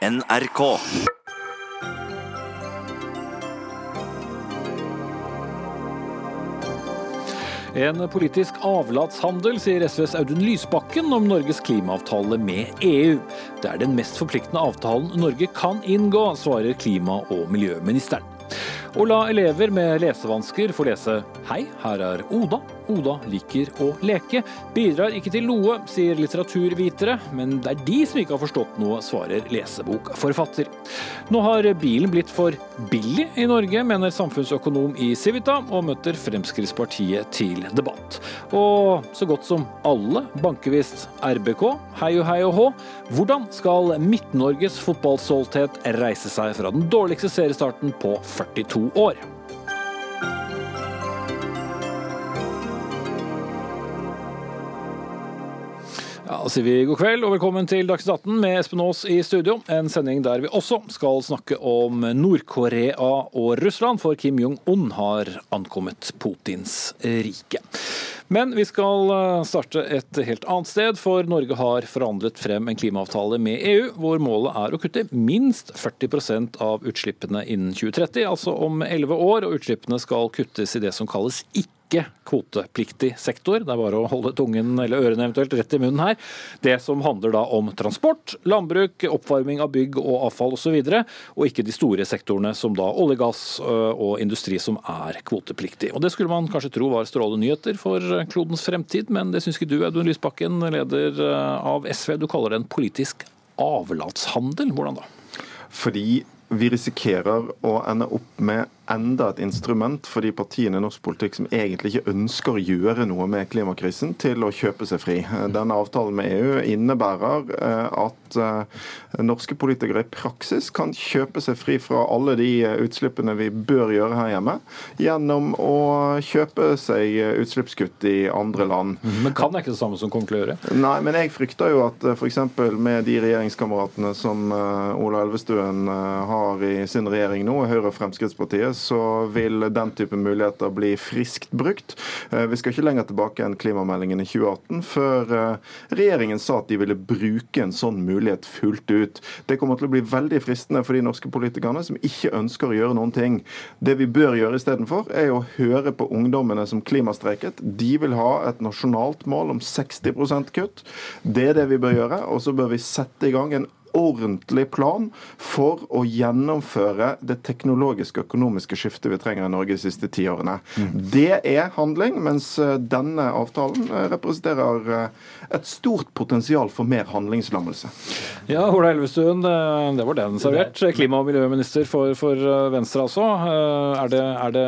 NRK. En politisk avlatshandel, sier SVs Audun Lysbakken om Norges klimaavtale med EU. Det er den mest forpliktende avtalen Norge kan inngå, svarer klima- og miljøministeren. Å la elever med lesevansker få lese 'Hei, her er Oda'. Oda liker å leke. Bidrar ikke til noe, sier litteraturvitere, men det er de som ikke har forstått noe, svarer lesebokforfatter. Nå har bilen blitt for billig i Norge, mener samfunnsøkonom i Civita, og møter Fremskrittspartiet til debatt. Og så godt som alle banker visst RBK, hei og hei og hå. Hvordan skal Midt-Norges fotballstolthet reise seg fra den dårligste seriestarten på 42 år? Da sier vi god kveld og velkommen til Dagsnytt 18 med Espen Aas i studio. En sending der vi også skal snakke om Nord-Korea og Russland, for Kim Jong-un har ankommet Putins rike. Men vi skal eh, starte et helt annet sted, for Norge har forhandlet frem en klimaavtale med EU, hvor målet er å kutte minst 40% av utslippene innen 2030, altså om 11 år. Og utslippene skal kuttes i det som kalles ikke ikke-kvotepliktig sektor. Det er bare å holde tungen eller ørene eventuelt rett i munnen her. Det som handler da om transport, landbruk, oppvarming av bygg og avfall osv. Og, så og ikke de store sektorene som da olje, gass og industri som er kvotepliktig. Og Det skulle man kanskje tro var strålende nyheter for klodens fremtid, men det syns ikke du, Audun Lysbakken, leder av SV. Du kaller det en politisk avlatshandel. Hvordan da? Fordi vi risikerer å ende opp med enda et instrument for de partiene i norsk politikk som egentlig ikke ønsker å gjøre noe med klimakrisen, til å kjøpe seg fri. Denne avtalen med EU innebærer at norske politikere i praksis kan kjøpe seg fri fra alle de utslippene vi bør gjøre her hjemme, gjennom å kjøpe seg utslippskutt i andre land. Men kan det ikke det samme som kommer til å gjøre? Nei, men jeg frykter jo at f.eks. med de regjeringskameratene som Ola Elvestuen har i sin regjering nå, Høyre og Fremskrittspartiet, så vil den type muligheter bli friskt brukt. Vi skal ikke lenger tilbake enn klimameldingen i 2018, før regjeringen sa at de ville bruke en sånn mulighet fullt ut. Det kommer til å bli veldig fristende for de norske politikerne som ikke ønsker å gjøre noen ting. Det vi bør gjøre istedenfor, er å høre på ungdommene som klimastreiket. De vil ha et nasjonalt mål om 60% kutt. Det er det vi bør gjøre. Og så bør vi sette i gang en ordentlig plan for å gjennomføre det teknologiske og økonomiske skiftet vi trenger i Norge de siste ti årene. Mm. Det er handling, mens denne avtalen representerer et stort potensial for mer handlingslammelse. Ja, Ola Elvestuen, det var den servert. Klima- og miljøminister for, for Venstre altså. Er det, er det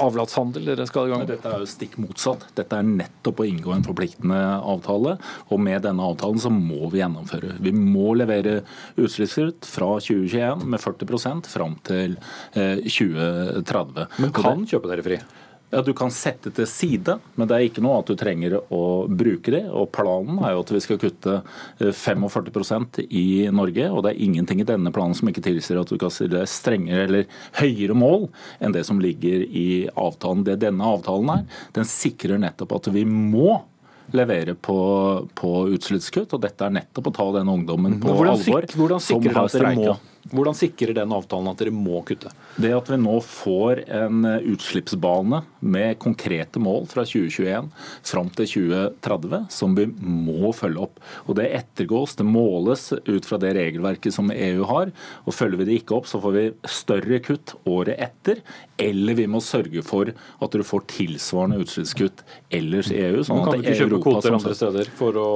avlatshandel dere skal i gang med? Dette er jo stikk motsatt. Dette er nettopp å inngå en forpliktende avtale. Og med denne avtalen så må vi gjennomføre. Vi må levere utslippskutt fra 2021 med 40% fram til 2030. Men kan kjøpe dere fri? Ja, Du kan sette til side, men det er ikke noe at du trenger å bruke det. og Planen er jo at vi skal kutte 45% i Norge. og Det er ingenting i denne planen som ikke tilsier at du kan stille strengere eller høyere mål enn det som ligger i avtalen. Det denne avtalen er, den sikrer nettopp at vi må levere på, på utslippskutt. Og dette er nettopp å ta den ungdommen på hvordan alvor. Hvordan sikrer har streika. Hvordan sikrer den avtalen at dere må kutte? Det at vi nå får en utslippsbane med konkrete mål fra 2021 fram til 2030, som vi må følge opp. Og Det ettergås, det måles ut fra det regelverket som EU har. og Følger vi det ikke opp, så får vi større kutt året etter. Eller vi må sørge for at du får tilsvarende utslippskutt ellers i EU. Sånn men kan du ikke kjøpe kvoter andre steder for å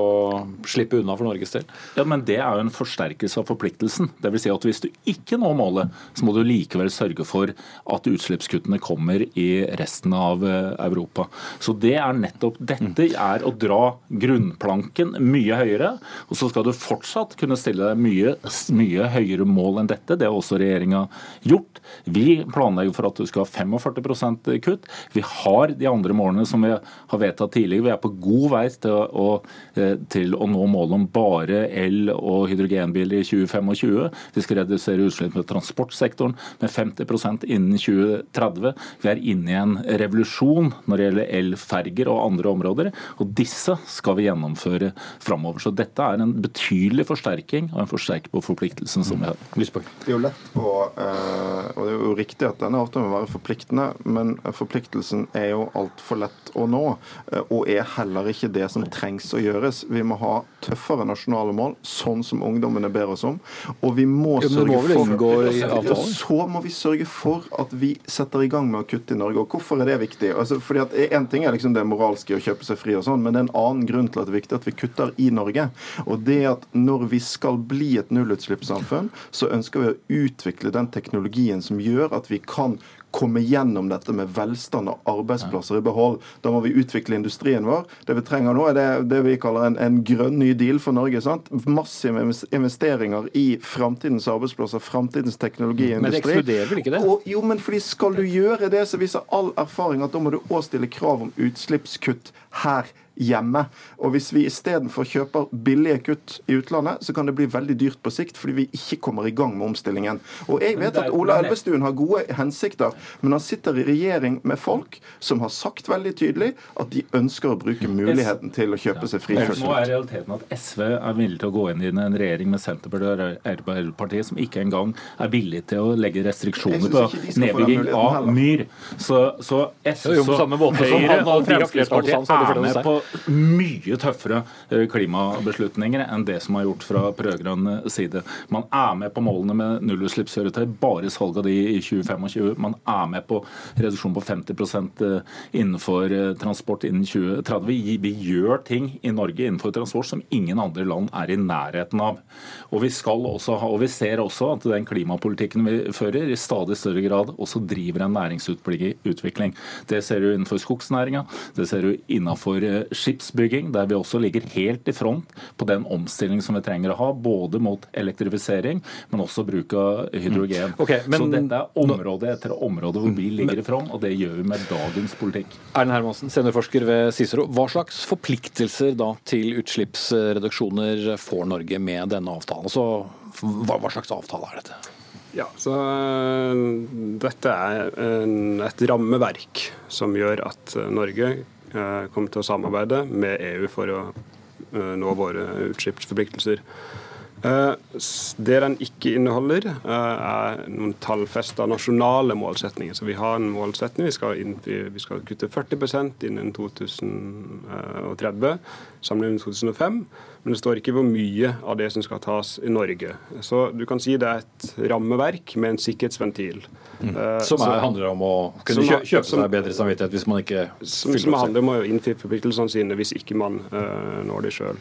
slippe unna for Norges del? Ja, men Det er jo en forsterkelse av forpliktelsen. Det vil si at Hvis du ikke når målet, så må du likevel sørge for at utslippskuttene kommer i resten av Europa. Så det er nettopp Dette er å dra grunnplanken mye høyere. Og så skal du fortsatt kunne stille deg mye, mye høyere mål enn dette. Det har også regjeringa gjort. Vi planlegger for at du skal ha 45% kutt. Vi har de andre målene som vi har vedtatt tidligere. Vi er på god vei til å, til å nå målet om bare el- og hydrogenbiler i 2025. Vi skal redusere utslipp med transportsektoren med 50% innen 2030. Vi er inne i en revolusjon når det gjelder elferger og andre områder. Og disse skal vi gjennomføre framover. Så dette er en betydelig forsterking og en forsterk på forpliktelsen som vi har. Lysbøk. Det er jo lett å, eh, og det er jo riktig at denne avtalen må være forpliktende, men forpliktelsen er jo altfor lett å nå. Eh, og er heller ikke det som trengs å gjøres. Vi må ha tøffere nasjonale mål, sånn som ungdommene ber oss om. Og vi må sørge for Så må vi sørge for at vi setter i gang med å kutte i Norge. Og hvorfor er det viktig? Altså, fordi at Én ting er liksom det moralske å kjøpe seg fri, og sånn, men det er en annen grunn til at det er viktig at vi kutter i Norge. Og det er at Når vi skal bli et nullutslippssamfunn, så ønsker vi å utvikle den teknologien som gjør at vi kan komme gjennom dette med velstand og arbeidsplasser i behold. Da må vi utvikle industrien vår. Det vi trenger nå, er det, det vi kaller en, en, grønn ny deal for Norge. sant? Massive investeringer i framtidens arbeidsplasser, framtidens teknologiindustri. Men det ekskluderer vel ikke det? Og, jo, men fordi skal du gjøre det, så viser all erfaring at da må du òg stille krav om utslippskutt her hjemme. Og Hvis vi istedenfor kjøper billige kutt i utlandet, så kan det bli veldig dyrt på sikt fordi vi ikke kommer i gang med omstillingen. Og Jeg vet at Ola Elvestuen har gode hensikter, men han sitter i regjering med folk som har sagt veldig tydelig at de ønsker å bruke muligheten til å kjøpe seg fri. Nå er realiteten at SV er villig til å gå inn i en regjering med Senterpartiet og Arbeiderpartiet som ikke engang er villig til å legge restriksjoner på nedbygging av myr. Så, så SV så Høyre og Fremskrittspartiet er med på mye tøffere eh, klimabeslutninger enn det som er gjort fra rød-grønn side. Man er med på målene med nullutslippskjøretøy, bare salg av de i 2025. Man er med på reduksjon på 50 eh, innenfor eh, transport innen 2030. Vi, vi gjør ting i Norge innenfor transport som ingen andre land er i nærheten av. Og vi, skal også ha, og vi ser også at den klimapolitikken vi fører, i stadig større grad også driver en næringsutvikling. Det ser du innenfor skogsnæringa, det ser du innenfor skipsbygging, der vi også ligger helt i front på den omstilling som vi trenger å ha, både mot elektrifisering, men også bruk av hydrogen. Mm. Okay, men, Så dette er område etter område hvor vi ligger i front, og det gjør vi med dagens politikk. Erlend Hermansen, seniorforsker ved Cicero. Hva slags forpliktelser da til utslippsreduksjoner får Norge med denne avtalen? Altså, hva, hva slags avtale er dette? Ja, så uh, Dette er en, et rammeverk som gjør at Norge Eh, kommer til å samarbeide med EU for å eh, nå våre utslippsforpliktelser. Eh, det den ikke inneholder, er noen tallfesta nasjonale målsetninger. Så vi har en målsetning. Vi skal, innfri, vi skal kutte 40% innen 2030 sammenlignet med 2005. Men det står ikke hvor mye av det som skal tas i Norge. Så du kan si det er et rammeverk med en sikkerhetsventil. Mm. Som er, handler om å kunne kjøpe, kjøpe seg bedre samvittighet hvis man ikke som, opp Som handler om å innfri forpliktelsene sine hvis ikke man uh, når det sjøl.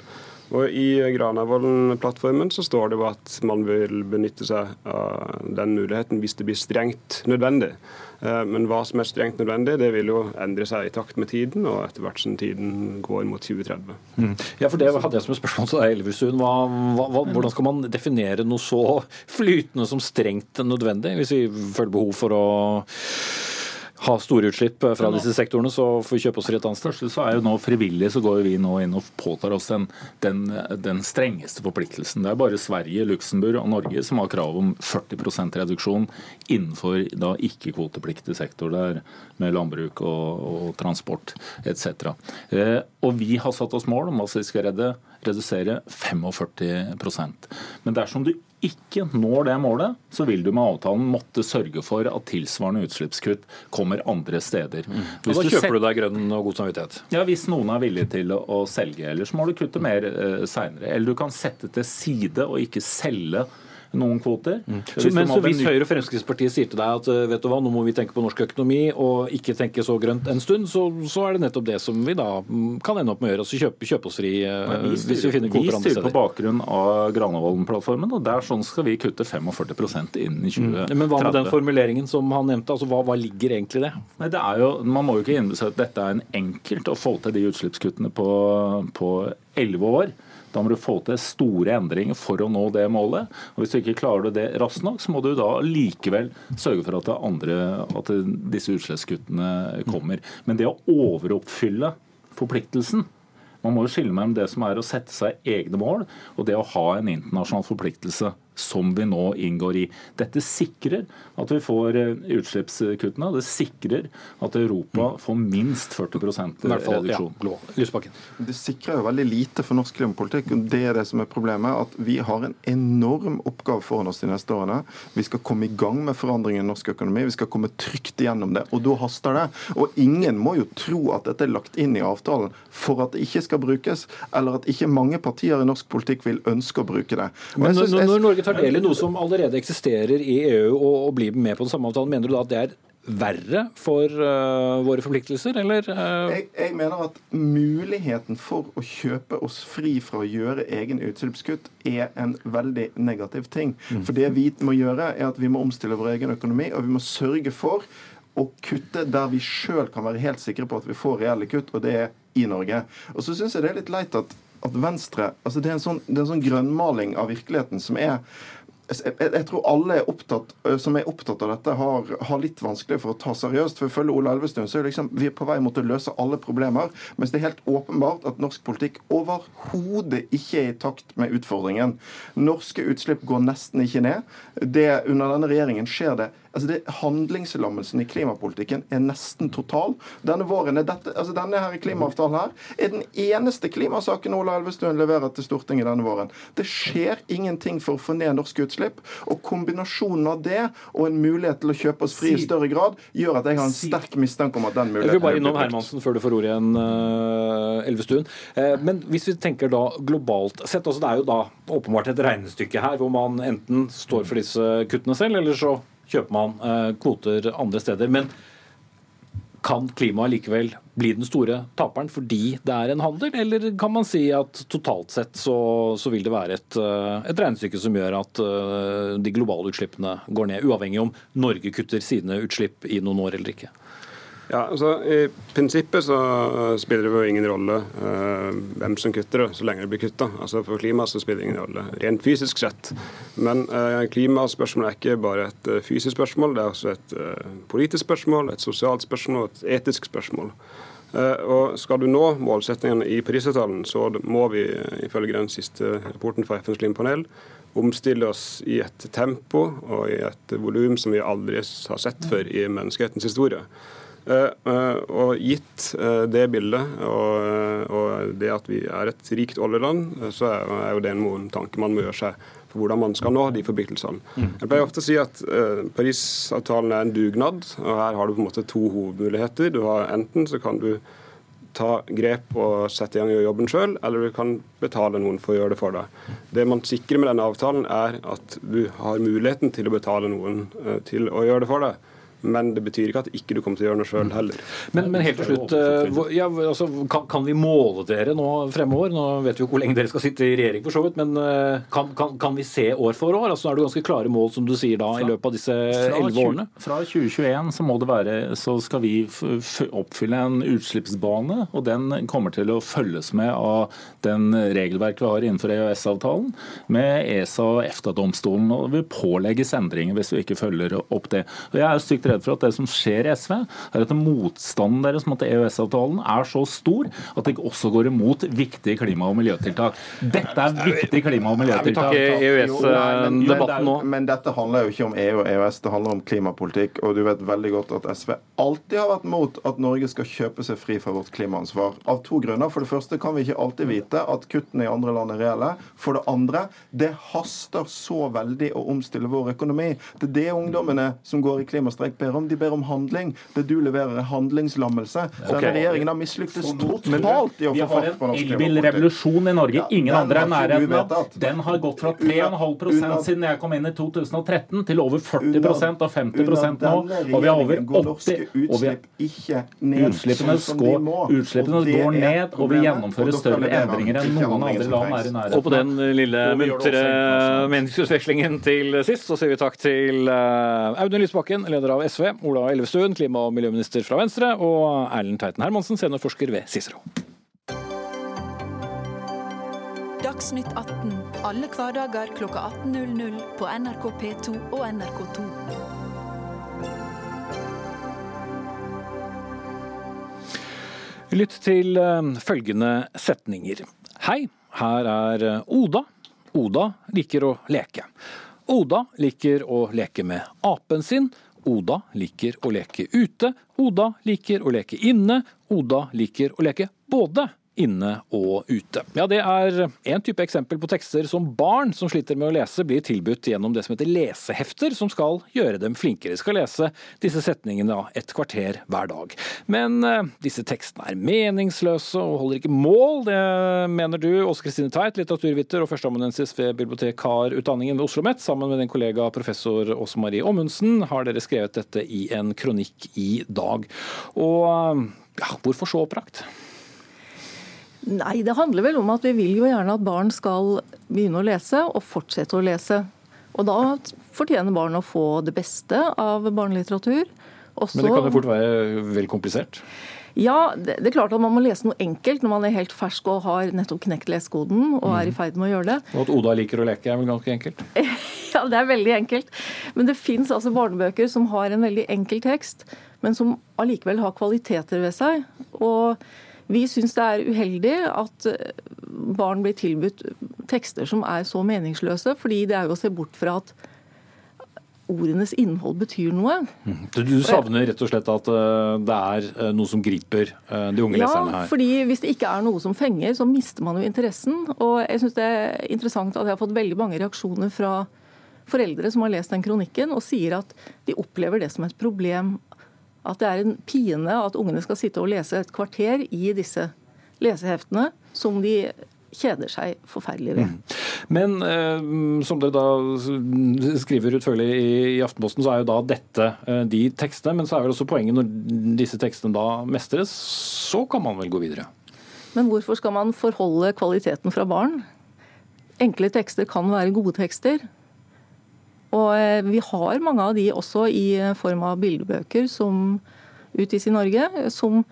Og I Granavolden-plattformen så står det jo at man vil benytte seg av den muligheten hvis det blir strengt nødvendig. Eh, men hva som er strengt nødvendig, det vil jo endre seg i takt med tiden, og etter hvert som tiden går mot 2030. Mm. Ja, for Det hadde jeg som et spørsmål til deg, Elvestuen. Hvordan skal man definere noe så flytende som strengt nødvendig, hvis vi føler behov for å ha store utslipp fra disse sektorene, så får vi kjøpe oss et annet sted. Først så er jo nå frivillig så går vi nå inn og påtar oss den, den, den strengeste forpliktelsen. Det er bare Sverige, Luxembourg og Norge som har krav om 40% reduksjon innenfor da ikke-kvotepliktig sektor der med landbruk og, og transport etc. Eh, og vi har satt oss mål om at vi skal redde, redusere 45% Men dersom du ikke når det målet, så vil du med avtalen måtte sørge for at tilsvarende utslippskutt kommer andre steder. Mm. Da kjøper du, deg grønn og god samvittighet? Ja, hvis noen er villig til å, å selge. Ellers må du kutte mer eh, seinere. Eller du kan sette til side og ikke selge noen kvoter. Mm. Så, men så Hvis Høyre og Fremskrittspartiet sier til deg at eh, vet du hva, nå må vi tenke på norsk økonomi og ikke tenke så grønt en stund, så, så er det nettopp det som vi da mm, kan ende opp med å gjøre. altså Kjøpe, kjøpe oss fri uh, vi styrer, hvis vi finner kvoter andre steder. Vi styrer på bakgrunn av Granavolden-plattformen, og der sånn skal vi kutte 45 innen 2030. Mm. Men hva med den formuleringen som han nevnte? altså Hva, hva ligger egentlig i det? Nei, det er jo, Man må jo ikke innbille seg at dette er en enkelt å få til de utslippskuttene på, på 11 år. Da må du få til store endringer for å nå det målet. Og Hvis du ikke klarer det raskt nok, så må du da likevel sørge for at, andre, at disse utslippskuttene kommer. Men det å overoppfylle forpliktelsen man må jo skille mellom det som er å sette seg egne mål, og det å ha en internasjonal forpliktelse som vi nå inngår i. Dette sikrer at vi får eh, utslippskuttene. Det sikrer at Europa mm. får minst 40% reduksjon. Ja, det sikrer jo veldig lite for norsk klimapolitikk. og Det er det som er problemet. At vi har en enorm oppgave foran oss de neste årene. Vi skal komme i gang med forandringer i norsk økonomi. Vi skal komme trygt igjennom det. Og da haster det. Og ingen må jo tro at dette er lagt inn i avtalen for at det ikke skal brukes, eller at ikke mange partier i norsk politikk vil ønske å bruke det. Men når, når Tar del i noe som allerede eksisterer i EU og, og blir med på den samme avtalen, mener du da at det er verre for uh, våre forpliktelser, eller? Uh... Jeg, jeg, mener at muligheten for å kjøpe oss fri fra å gjøre egen utslippskutt er en veldig negativ ting. Mm. For det vi må gjøre, er at vi må omstille vår egen økonomi, og vi må sørge for å kutte der vi sjøl kan være helt sikre på at vi får reelle kutt, og det er i Norge. Og så syns jeg det er litt leit at at Venstre altså det er, sånn, en sånn grønnmaling av virkeligheten som er jeg, jeg, tror alle er opptatt, som er opptatt av dette, har, har, litt vanskelig for å ta seriøst. For Ifølge Ola Elvestuen så er liksom, vi er på vei mot å løse alle problemer. Mens det er helt åpenbart at norsk politikk overhodet ikke er i takt med utfordringen. Norske utslipp går nesten ikke ned. Det, under denne regjeringen skjer det altså det, Handlingslammelsen i klimapolitikken er nesten total. Denne våren er dette, altså denne her klimaavtalen her er den eneste klimasaken Ola Elvestuen leverer til Stortinget denne våren. Det skjer ingenting for å få ned norske utslipp. Og kombinasjonen av det og en mulighet til å kjøpe oss fri i større grad, gjør at jeg har en sterk mistanke om at den muligheten Jeg vil bare innom Hermansen før du får ordet igjen, uh, Elvestuen. Uh, men hvis vi tenker da globalt sett, altså det er jo da åpenbart et regnestykke her hvor man enten står for disse kuttene selv, eller så kjøper man eh, kvoter andre steder. Men kan klimaet likevel bli den store taperen fordi det er en handel, eller kan man si at totalt sett så, så vil det være et, eh, et, regnestykke som gjør at eh, de globale utslippene går ned, uavhengig om Norge kutter sine utslipp i noen år eller ikke? Ja, altså I prinsippet så spiller det jo ingen rolle uh, hvem som kutter det, så lenge det blir kutta. Altså, for klimaet så spiller det ingen rolle, rent fysisk sett. Men uh, klimaspørsmålet er ikke bare et uh, fysisk spørsmål, det er også et politisk spørsmål, et sosialt spørsmål, et etisk spørsmål. Og Skal du nå målsettingene i Parisavtalen, så må vi ifølge den siste rapporten fra FNs klimapanel omstille oss i et tempo og i et volum som vi aldri har sett før i menneskehetens historie. Eh, eh, og gitt eh, det bildet og, og det at vi er et rikt oljeland, så er jo det noen tanker man må gjøre seg for hvordan man skal nå de forpliktelsene. Mm. Jeg pleier ofte å si at Parisavtalen er en dugnad, og her har du på en måte to hovedmuligheter. Du har Enten så kan du ta grep og sette i gang jobben sjøl, eller du kan betale noen for å gjøre det for deg. Det man sikrer med denne avtalen, er at du har muligheten til å betale noen til å gjøre det for deg. Men det betyr ikke at ikke du kommer til å gjøre noe sjøl heller. Men, men, helt til slutt, eh, ja, altså, kan, kan, vi måle dere nå fremover? Nå vet vi jo hvor lenge dere skal sitte i regjering, for så vidt, men eh, kan, kan, kan vi se år for år? Altså, er det ganske klare mål, som du sier da, i løpet av disse elleve årene? Fra 2021 så må det være, så skal vi oppfylle en utslippsbane, og den kommer til å følges med av den regelverket vi har innenfor EØS-avtalen, med ESA og EFTA-domstolen. og Det vil pålegges endringer hvis vi ikke følger opp det. Og jeg er stygt redd for at det som skjer i SV, er at motstanden deres mot EØS-avtalen er så stor at det også går imot viktige klima- og miljøtiltak. Dette er viktige klima- og miljøtiltak. EØS-debatten nå. Men dette handler jo ikke om EU og EØS, det handler om klimapolitikk. Og du vet veldig godt at SV alltid har vært mot at Norge skal kjøpe seg fri fra vårt klimaansvar. Av to grunner. For det første kan vi ikke alltid vite at kuttene i andre land er reelle. For det andre, det haster så veldig å omstille vår økonomi. Det er det ungdommene som går i klimastreik ber om. De ber om handling. Det du leverer, er handlingslammelse. Denne okay. regjeringen har mislyktes totalt i å få fart på norsk klimapolitikk. Vi har en elbilrevolusjon i Norge. Ingen andre er nærheten av. Den har gått fra 3,5% siden jeg kom inn i 2013, til over 40% og 50% nå. Og vi har over 80 og vi, Utslippene, utslippene går ned, og vi gjennomfører større endringer enn noen andre land er i nærheten. Og på den lille muntre meningsutvekslingen til sist, så sier vi takk til eh, Audun Lysbakken, leder av SV, Ola Elvestuen, klima- og miljøminister fra Venstre, og Erlend Teiten Hermansen, seniorforsker ved Cicero. Dagsnytt 18 alle hverdager kl 18.00 på NRK P2 og NRK2. Lytt til eh, følgende setninger. Hei, her er eh, Oda Oda liker å leke. Oda liker å leke med apen sin. Oda liker å leke ute. Oda liker å leke inne. Oda liker å leke både inne og ute. Ja, Det er én type eksempel på tekster som barn som sliter med å lese, blir tilbudt gjennom det som heter lesehefter, som skal gjøre dem flinkere. Skal lese disse setningene et kvarter hver dag. Men eh, disse tekstene er meningsløse og holder ikke mål. Det mener du, Åse Kristine Tveit, litteraturviter og førsteamanuensis ved bibliotekarutdanningen ved Oslo OsloMet. Sammen med din kollega professor Åse Marie Ommundsen har dere skrevet dette i en kronikk i dag. Og ja, hvorfor så opprakt? Nei, det handler vel om at vi vil jo gjerne at barn skal begynne å lese og fortsette å lese. Og da fortjener barn å få det beste av barnelitteratur. Også, Men det kan jo fort være vel komplisert? Ja, det, det, er klart at man må lese noe enkelt når man er helt fersk og har nettopp knekt lesekoden og er i mm. ferd med å gjøre det. Og at Oda liker å leke er vel ganske enkelt? ja, det er veldig enkelt. Men det fins altså barnebøker som har en veldig enkel tekst, men som allikevel har kvaliteter ved seg. Og vi syns det er uheldig at eh, barn blir tilbudt tekster som er så meningsløse, fordi det er jo å se bort fra at ordenes innhold betyr noe. Mhm. Du savner rett og slett at eh, det er eh, noe som griper de unge ja, leserne her? Ja, fordi hvis det ikke er noe som fenger, så mister man jo interessen. Og jeg syns det er interessant at jeg har fått veldig mange reaksjoner fra foreldre som har lest den kronikken, og sier at de opplever det som et problem at det er en pine at ungene skal sitte og lese et kvarter i disse leseheftene som de kjeder seg forferdelig ved. Mm. Men eh, som dere da skriver utførlig i, i, Aftenposten, så er jo da dette eh, de tekstene. Men så er vel også poenget når disse tekstene da mestres, så kan man vel gå videre? Men hvorfor skal man forholde kvaliteten fra barn? Enkle tekster kan være gode tekster. Og eh, vi har mange av de også i form av bildebøker som utgis i Norge, som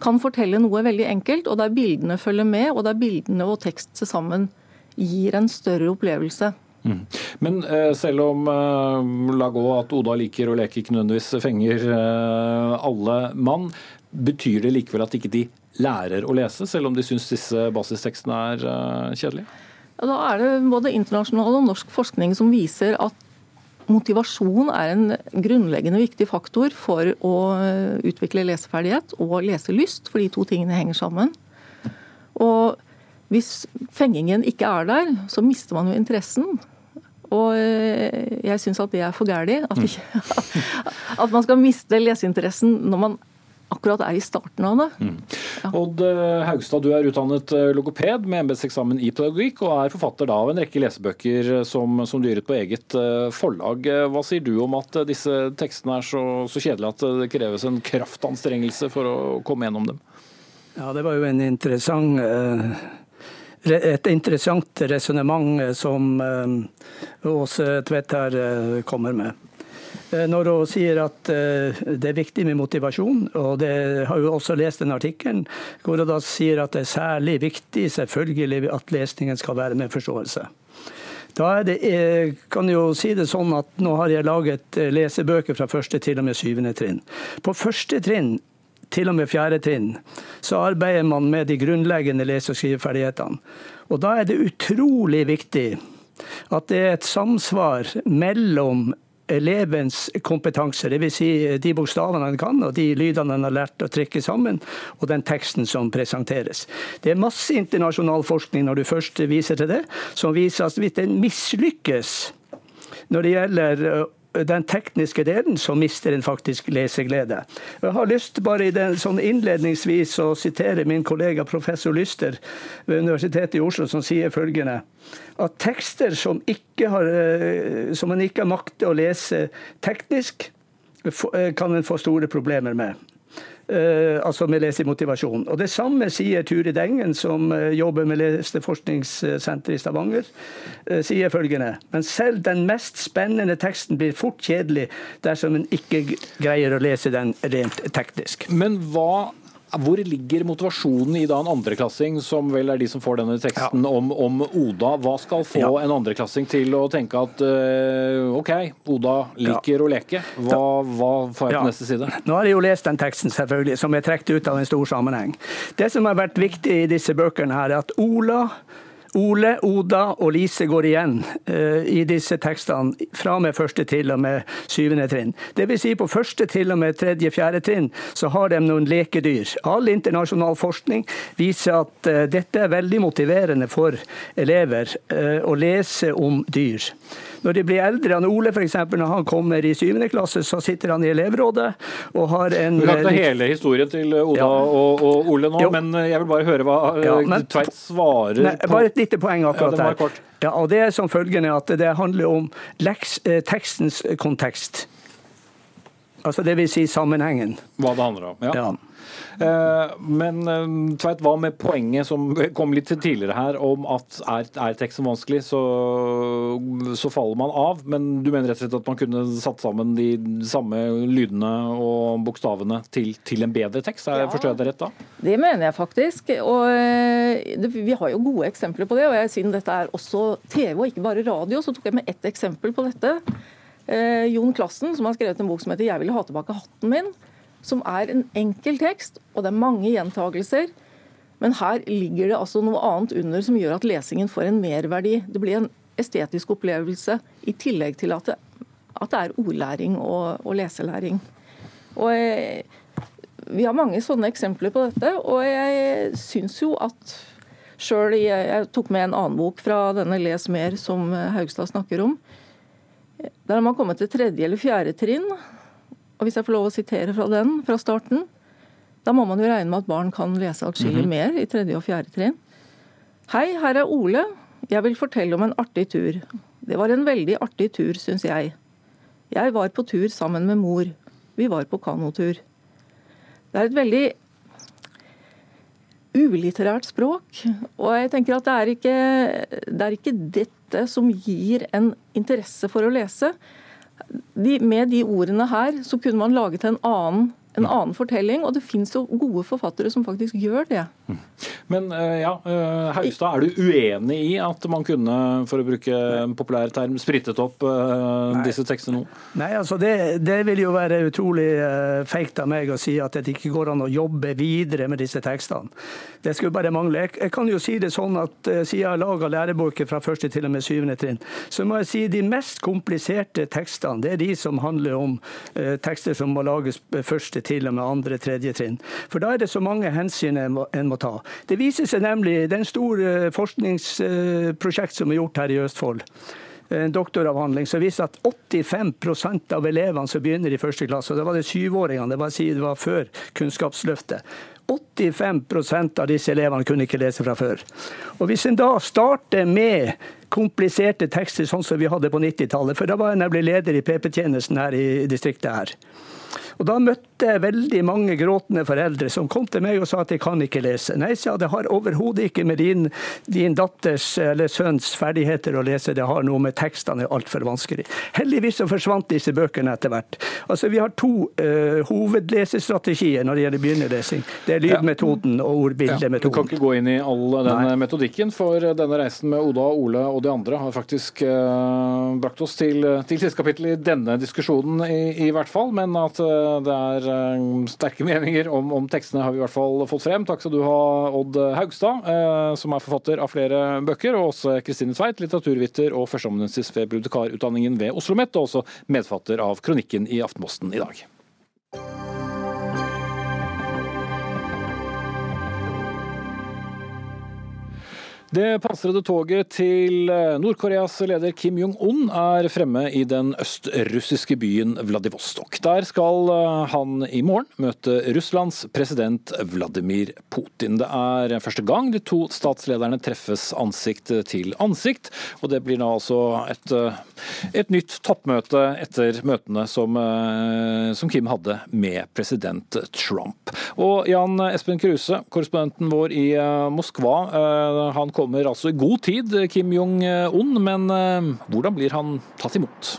kan fortelle noe veldig enkelt, og der bildene følger med, og der bildene og tekst til sammen gir en større opplevelse. Mm. Men eh, selv om eh, la gå at Oda liker å leke ikke nødvendigvis fenger eh, alle mann, betyr det likevel at ikke de lærer å lese, selv om de syns disse basistekstene er eh, kjedelige? Ja, da er det både internasjonal og norsk forskning som viser at motivasjon er en grunnleggende viktig faktor for å utvikle leseferdighet og leselyst, for de to tingene henger sammen. Og hvis fengingen ikke er der, så mister man jo interessen. Og jeg syns at det er for gæli. At, at, man skal miste leseinteressen når man akkurat er i starten av det. Mm. Ja. Odd eh, Haugstad, du er utdannet eh, logoped med embetseksamen i pedagogikk, og er forfatter da av en rekke lesebøker eh, som, som du gir ut på eget forlag. Hva sier du om at disse tekstene er så, så kjedelige at det kreves en kraftanstrengelse for å komme gjennom dem? Ja, det var jo en interessant et interessant resonnement som Åse Tvedt her kommer med. Eh, når hun sier at eh, det er viktig med motivasjon, og det har hun også lest den artikkelen, hvor hun da sier at det er særlig viktig selvfølgelig at lesningen skal være med forståelse. Da det, jeg kan jo si det sånn at Nå har jeg laget eh, lesebøker fra første til og med syvende trinn. På første trinn til og med fjerde trinn så arbeider man med de grunnleggende lese- og skriveferdighetene. Og Da er det utrolig viktig at det er et samsvar mellom elevens kompetanse, dvs. Si de bokstavene han kan og de lydene han har lært å trekke sammen, og den teksten som presenteres. Det er masse internasjonal forskning når du først viser til det, som viser at hvis den mislykkes når det gjelder den tekniske delen, så mister en faktisk leseglede. Jeg har lyst bare i den, sånn innledningsvis å sitere min kollega professor Lyster ved Universitetet i Oslo, som sier følgende at tekster som, har, eh, som man ikke makter å lese teknisk, eh, kan en få store problemer med. Uh, altså med lesemotivasjon. Og Det samme sier Turid Engen, som uh, jobber med Leseforskningssenteret i Stavanger. Uh, sier følgende Men selv den mest spennende teksten blir fort kjedelig dersom en ikke greier å lese den rent teknisk. Men hva hvor ligger motivasjonen i da en andreklassing, som vel er de som får denne teksten ja. om, om, Oda? Hva skal få ja. en andreklassing til å tenke at uh, OK, Oda liker ja. å leke. Hva, hva, får jeg på neste side? Nå har jeg jo lest den teksten, selvfølgelig, som er trukket ut av en stor sammenheng. Det som har vært viktig i disse bøkene, her, er at Ola Ole, Oda og Lise går igjen uh, i disse tekstene fra og med første til og med syvende trinn. Vil si på første til og med tredje, fjerde trinn så har de noen lekedyr. All internasjonal forskning viser at uh, dette er veldig motiverende for elever uh, å lese om dyr. Når de blir eldre, han Ole f.eks., når han kommer i syvende klasse, så sitter han i elevrådet og har en Du kan ikke hele historien til Oda ja. og, og, Ole nå, jo. men jeg vil bare høre hva ja, men, Tveit svarer nei, på Bare et lite poeng akkurat ja, der. Ja, og det er som følgende at det handler om leks, eh, tekstens kontekst. Altså det vil si sammenhengen. Hva det handler om. ja. ja. Eh, men eh, Tveit, hva med poenget som kom litt tidligere her, om at er, er teksten vanskelig, så, så, faller man av. Men du mener rett og slett at man kunne satt sammen de samme lydene og bokstavene til, til en bedre tekst? Er, ja, forstår jeg det rett da? Det mener jeg faktisk. Og eh, det, vi har jo gode eksempler på det. og jeg, Siden dette er også TV og ikke bare radio, så tok jeg med ett eksempel på dette. Eh, Jon Klassen, som har skrevet en bok som heter 'Jeg ville ha tilbake hatten min' som er en enkel tekst, og det er mange gjentagelser. Men her ligger det altså noe annet under som gjør at lesingen får en merverdi. Det blir en estetisk opplevelse i tillegg til at det, at det er ordlæring og, og leselæring. Og jeg, vi har mange sånne eksempler på dette, og jeg syns jo at sjøl jeg, jeg, tok med en annen bok fra denne Les mer som Haugstad snakker om. Der har man kommet til tredje eller fjerde trinn. Og hvis jeg får lov å sitere fra den fra starten, da må man jo regne med at barn kan lese atskillig mm -hmm. mer i tredje og fjerde trinn. Hei, her er Ole. Jeg vil fortelle om en artig tur. Det var en veldig artig tur, syns jeg. Jeg var på tur sammen med mor. Vi var på kanotur. Det er et veldig ulitterært språk. Og jeg tenker at det er ikke, det er ikke dette som gir en interesse for å lese. De, med de ordene her så kunne man laget en annen en annen fortelling, og det finnes jo gode forfattere som faktisk gjør det. Men eh, ja, eh, Haugstad, er du uenig i at man kunne, for å bruke en populær term, sprittet opp Nei. disse tekstene nå? Nei, altså det, det, vil jo være utrolig feigt av meg å si at det ikke går an å jobbe videre med disse tekstene. Det skulle bare mangle. Jeg, kan jo si det sånn at siden jeg har laga lærebøker fra første til og med syvende trinn, så må jeg si de mest kompliserte tekstene, det er de som handler om tekster som må lages første første til og med andre, tredje trinn. For da er det så mange hensyn en må, en må ta. Det viser seg nemlig, det er en stor eh, forskningsprosjekt som er gjort her i Østfold en doktoravhandling som viser at 85% av elevene som begynner i første klasse, og det var det syvåringene, det var, det var før Kunnskapsløftet, 85% av disse elevene kunne ikke lese fra før. Og Hvis en da starter med kompliserte tekster, sånn som vi hadde på 90-tallet, for da var jeg nemlig leder i PP-tjenesten her i distriktet her. Og Da møtte jeg veldig mange gråtende foreldre som kom til meg og sa at de kan ikke lese. Nei, sa det har overhodet ikke med din, din, datters eller sønns ferdigheter å lese, det har noe med tekstene er altfor vanskelig. Heldigvis så forsvant disse bøkene etter hvert. Altså, Vi har to uh, hovedlesestrategier når det gjelder begynnerlesing. Det er lydmetoden og ordbildemetoden. Ja, du kan ikke gå inn i all den Nei. metodikken, for denne reisen med Oda, Ole og de andre har faktisk uh, brakt oss til, til siste kapittel i denne diskusjonen, i, i hvert fall. men at uh, det er eh, sterke meninger om, om, tekstene, har vi i hvert fall fått frem. Takk skal du ha, Odd Haugstad, eh, som er forfatter av flere bøker, og også Kristine Tveit, litteraturviter og førsteamanuensis ved bibliotekarutdanningen ved Oslo OsloMet, og også medfatter av kronikken i Aftenposten i dag. Det pansrede toget til eh, Nord-Koreas leder Kim Jong-un er fremme i den østrussiske byen Vladivostok. Der skal eh, han i morgen møte Russlands president Vladimir Putin. Det er første gang de to statslederne treffes ansikt til ansikt, og det blir nå altså et, eh, et nytt toppmøte etter møtene som, som, Kim hadde med president Trump. Og Jan Espen Kruse, korrespondenten vår i Moskva, han kommer altså i god tid, Kim Jong-un, men eh, hvordan blir han tatt imot?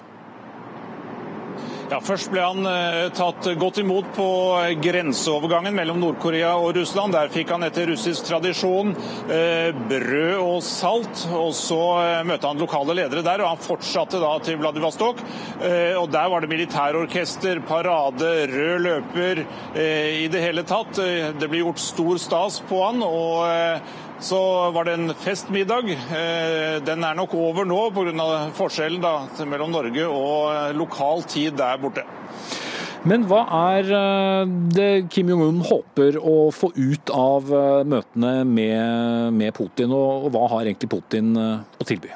Ja, Først ble han eh, tatt godt imot på grenseovergangen mellom Nord-Korea og Russland. Der fikk han etter russisk tradisjon eh, brød og salt. og Så eh, møtte han lokale ledere der, og han fortsatte da til Vladivostok. Eh, og Der var det militærorkester, parade, rød løper, eh, i det hele tatt. Det ble gjort stor stas på han. og så var det en festmiddag. Den er nok over nå pga. forskjellen da, mellom Norge og lokal tid der borte. Men hva er det Kim Jong-un håper å få ut av møtene med, med Putin, og, og hva har egentlig Putin å tilby?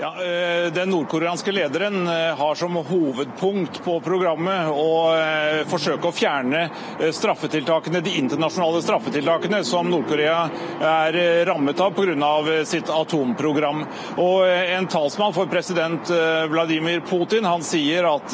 Ja, eh, Den nordkoreanske lederen eh, har som hovedpunkt på programmet å eh, forsøke å fjerne straffetiltakene, de internasjonale straffetiltakene som Nord-Korea er rammet av pga. sitt atomprogram. Og En talsmann for president Vladimir Putin han sier at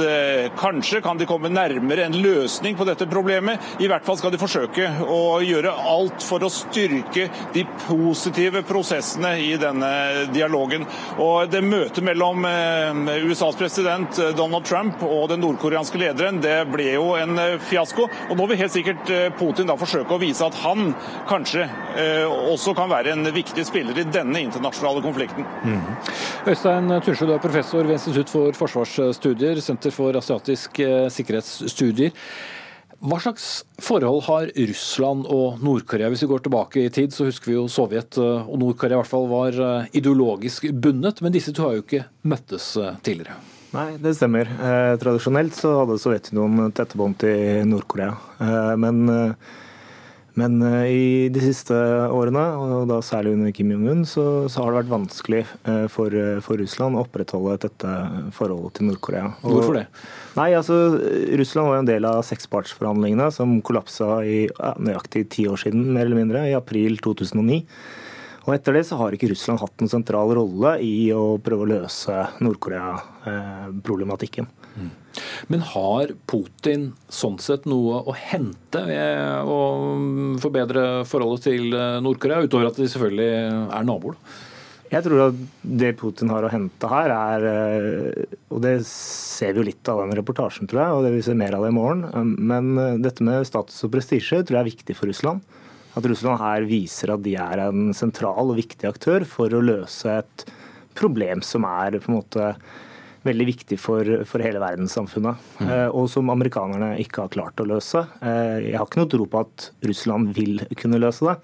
kanskje kan de komme nærmere en løsning på dette problemet. I hvert fall skal de forsøke å gjøre alt for å styrke de positive prosessene i denne dialogen. Og det møtet mellom eh, USAs president eh, Donald Trump og den nordkoreanske lederen det ble jo en eh, fiasko. Og Nå vil helt sikkert Putin da forsøke å vise at han kanskje også kan være en viktig spiller i denne internasjonale konflikten. Mm. Øystein Tunsjø, du er professor ved Institutt for forsvarsstudier, Senter for asiatisk sikkerhetsstudier. Hva slags forhold har Russland og Nord-Korea? Hvis vi går tilbake i tid, så husker vi jo Sovjet eh, og Nord-Korea i hvert fall var eh, ideologisk bundet. Men disse to har jo ikke møttes eh, tidligere. Nei, det stemmer. Tradisjonelt så hadde Sovjetunionen tette bånd til Nord-Korea. Men men eh, i de siste årene, og da særlig under Kim Jong-un, så, så, har det vært vanskelig eh, for, eh, for, Russland å opprettholde dette forholdet til Nord-Korea. Hvorfor det? Nei, altså, Russland var en del av sekspartsforhandlingene som kollapsa i ja, nøyaktig ti år siden, mer eller mindre, i april 2009. Og Etter det så har ikke Russland hatt en sentral rolle i å prøve å løse Nord-Korea-problematikken. Men har Putin sånn sett noe å hente ved å forbedre forholdet til eh, Nord-Korea, utover at de selvfølgelig er naboer? Jeg tror at det Putin har å hente her, er eh, Og det ser vi jo litt av den reportasjen, tror jeg, og det vi se mer av det i morgen. Men eh, dette med status og prestisje tror jeg er viktig for Russland. At Russland her viser at de er en sentral og viktig aktør for å løse et problem som er på en måte veldig viktig for, for hele verdenssamfunnet, mm. Eh, og som amerikanerne ikke har klart å løse. Eh, jeg har ikke noe tro på at Russland vil kunne løse det,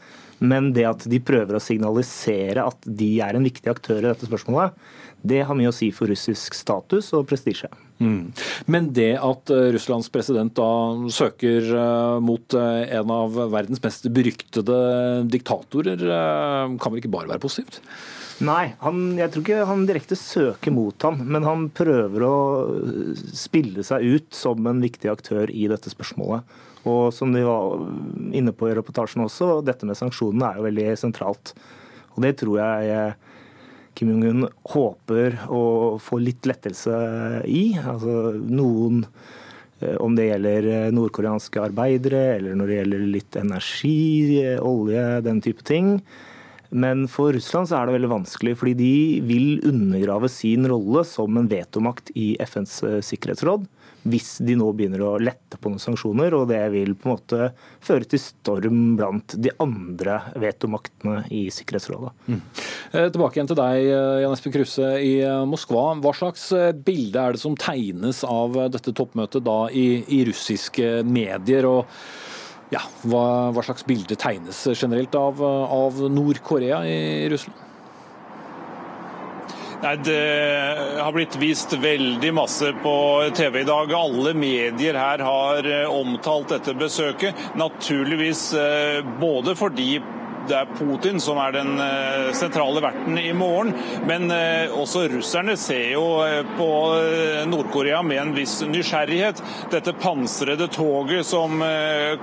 men det at de prøver å signalisere at de er en viktig aktør i dette spørsmålet, det har mye å si for russisk status og prestisje. Mm. Men det at eh, Russlands president da søker mot en av verdens mest beryktede diktatorer, kan vel ikke bare være positivt? Nei, han, jeg tror ikke han direkte søker mot ham, men han prøver å spille seg ut som en viktig aktør i dette spørsmålet. Og som de var inne på i reportasjen også, dette med sanksjonene er jo veldig sentralt. Og det tror jeg eh, Kim Jong-un håper å få litt lettelse i. Altså noen eh, om det gjelder eh, nordkoreanske arbeidere, eller når det gjelder litt energi, olje, den type ting. Men for Russland så er det veldig vanskelig, fordi de vil undergrave sin rolle som en vetomakt i FNs eh, sikkerhetsråd hvis de nå begynner å lette på noen sanksjoner, og det vil på en måte føre til storm blant de andre vetomaktene i Sikkerhetsrådet. Mm. Eh, tilbake igjen til deg, eh, Jan Espen Kruse i Moskva. Hva slags bilde er det som tegnes av dette toppmøtet da i, i russiske medier? og ja, hva, hva, slags bilde tegnes generelt av, av Nord-Korea i Russland? Nei, Det har blitt vist veldig masse på TV i dag. Alle medier her har eh, omtalt dette besøket. Naturligvis eh, både fordi det er Putin som er den eh, sentrale verten i morgen. Men eh, også russerne ser jo eh, på Nord-Korea med en viss nysgjerrighet. Dette pansrede toget som